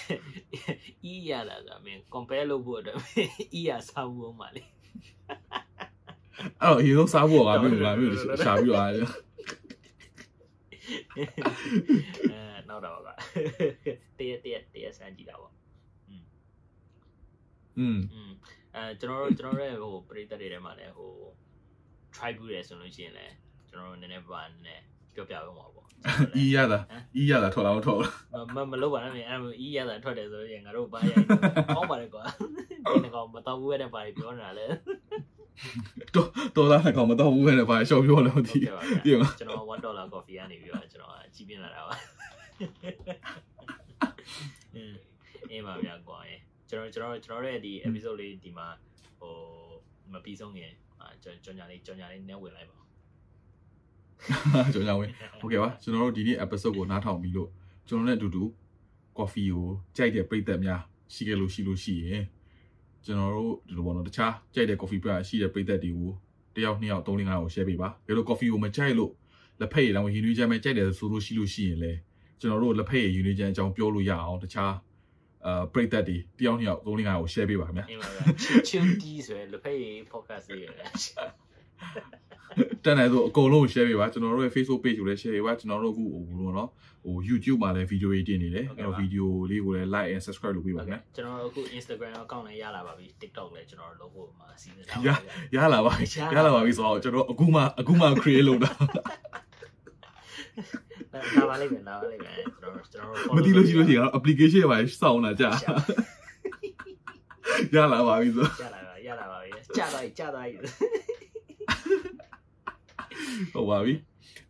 e ရလာဆိုတာမင်း compare လုပ်ဖို့အတွက် e ရစားဖို့မှာလေ အဲ့တော့အရင်ဆုံးစားဖို့ကငါမင်းကိုငါမင်းကိုရှာပြီးတော့အဲ့ အဲနောက်တော့ပါတရက်တရက်တရက်စမ်းကြည့်တာပေါ့ อืม อืมအဲကျွန်တော်တို့ကျွန်တော်တို့ရဲ့ဟိုပရိသတ်တွေထဲမှာလည်းဟို try ဘူးတယ်ဆိုလို့ရှိရင်လည်းကျွန်တော်တို့နည်းနည်းပါနည်းနည်းပြောပြပေးမှာပေါ့ e ရတာ e ရတာထွက်လာတော့ထွက်လာမမလို့ပါနဲ့အဲ့လို e ရတာထွက်တယ်ဆိုရင်ငါတို့ဘာရိုက်ကောင်းပါလေကွာဒီကောင်မတော်ဘူးတဲ့ဘာပြောနေတာလဲတော်သားကောင်မတော့ဘူးပဲနဲ့ဘာရှော့ပြောလဲမသိဟုတ်ကဲ့ပါသိမှာကျွန်တော်1 dollar coffee ကနေပြီးတော့ကျွန်တော်ကြီးပြင်းလာတာပါအင်းအေးပါဗျာကွာရေကျွန်တော်ကျွန်တော်ကျွန်တော်ရဲ့ဒီ episode လေးဒီမှာဟိုမပြီးဆုံးခင် အာကျွန်ကြောင်ညာလေးကြောင်ညာလေးနည်းဝင်လိုက်ပါ ကျွန်တော်ဝင်โอเคပါကျွန်တော်တို့ဒီနေ့ episode ကိုနားထောင်ပြီးလို့ကျွန်တော်နဲ့အတူတူ coffee ကိုကြိုက်တဲ့ပရိသတ်များရှိခဲ့လို့ရှိလို့ရှိရင်ကျွန်တော်တို့ဒီလိုပေါ့နော်တခြားကြိုက်တဲ့ coffee brand ရှိတဲ့ပရိသတ်တွေကိုတယောက်နှစ်ယောက်သုံးလေးငါးကို share ပေးပါဘယ်လို coffee ကိုမကြိုက်လို့လက်ဖက်ရည်တောင်ရင်းနှီးချမ်းပဲကြိုက်တယ်ဆိုလို့ရှိလို့ရှိရင်လည်းကျွန်တော်တို့လက်ဖက်ရည်ရင်းနှီးချမ်းအကြောင်းပြောလို့ရအောင်တခြား အာပရိသတ်တွေတယောက်နှစ်ယောက်သုံးလေးငါးကို share ပေးပါခင်ဗျာအေးပါဗျာချူတီဆိုရယ်လက်ဖက်ရည် podcast လေးရယ်တက်နိုင်ဆိုအကုန်လုံးကို share ပေးပါကျွန်တော်တို့ရဲ့ Facebook page ကိုလည်း share ပေးပါကျွန်တော်တို့အခုဟိုဘယ်လိုနော်ဟို YouTube မှာလည်း video တွေတင်နေတယ်အဲ့တော့ video လေးကိုလည်း like and subscribe လုပ်ပေးပါခင်ဗျာကျွန်တော်တို့အခု Instagram account လည်းရလာပါပြီ TikTok လည်းကျွန်တော်တို့လုပ်ဖို့မှာစီစဉ်ထားရပါရလာပါပြီရလာပါပြီဆိုတော့ကျွန်တော်အခုမှအခုမှ create လုပ်တာ လာပါလိမ့်မယ်လာပါလိမ့်မယ်ကျွန်တော်ကျွန်တော်မသိလို့ရှိလို့ရှိရင်တော့ application တွေပါစောင်းလာကြာရလာပါပြီဆိုရလာပါရလာပါပြီကြာသွားပြီကြာသွားပြီဟုတ်ပါပြီ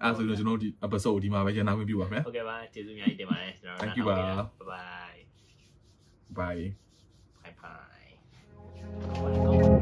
အဲ့ဆိုတော့ကျွန်တော်ဒီ episode ကိုဒီမှာပဲရန်နာခွင့်ပြုပါမယ်ဟုတ်ကဲ့ပါကျေးဇူးအများကြီးတင်ပါတယ်ကျွန်တော် Thank you ပါ bye bye bye bye bye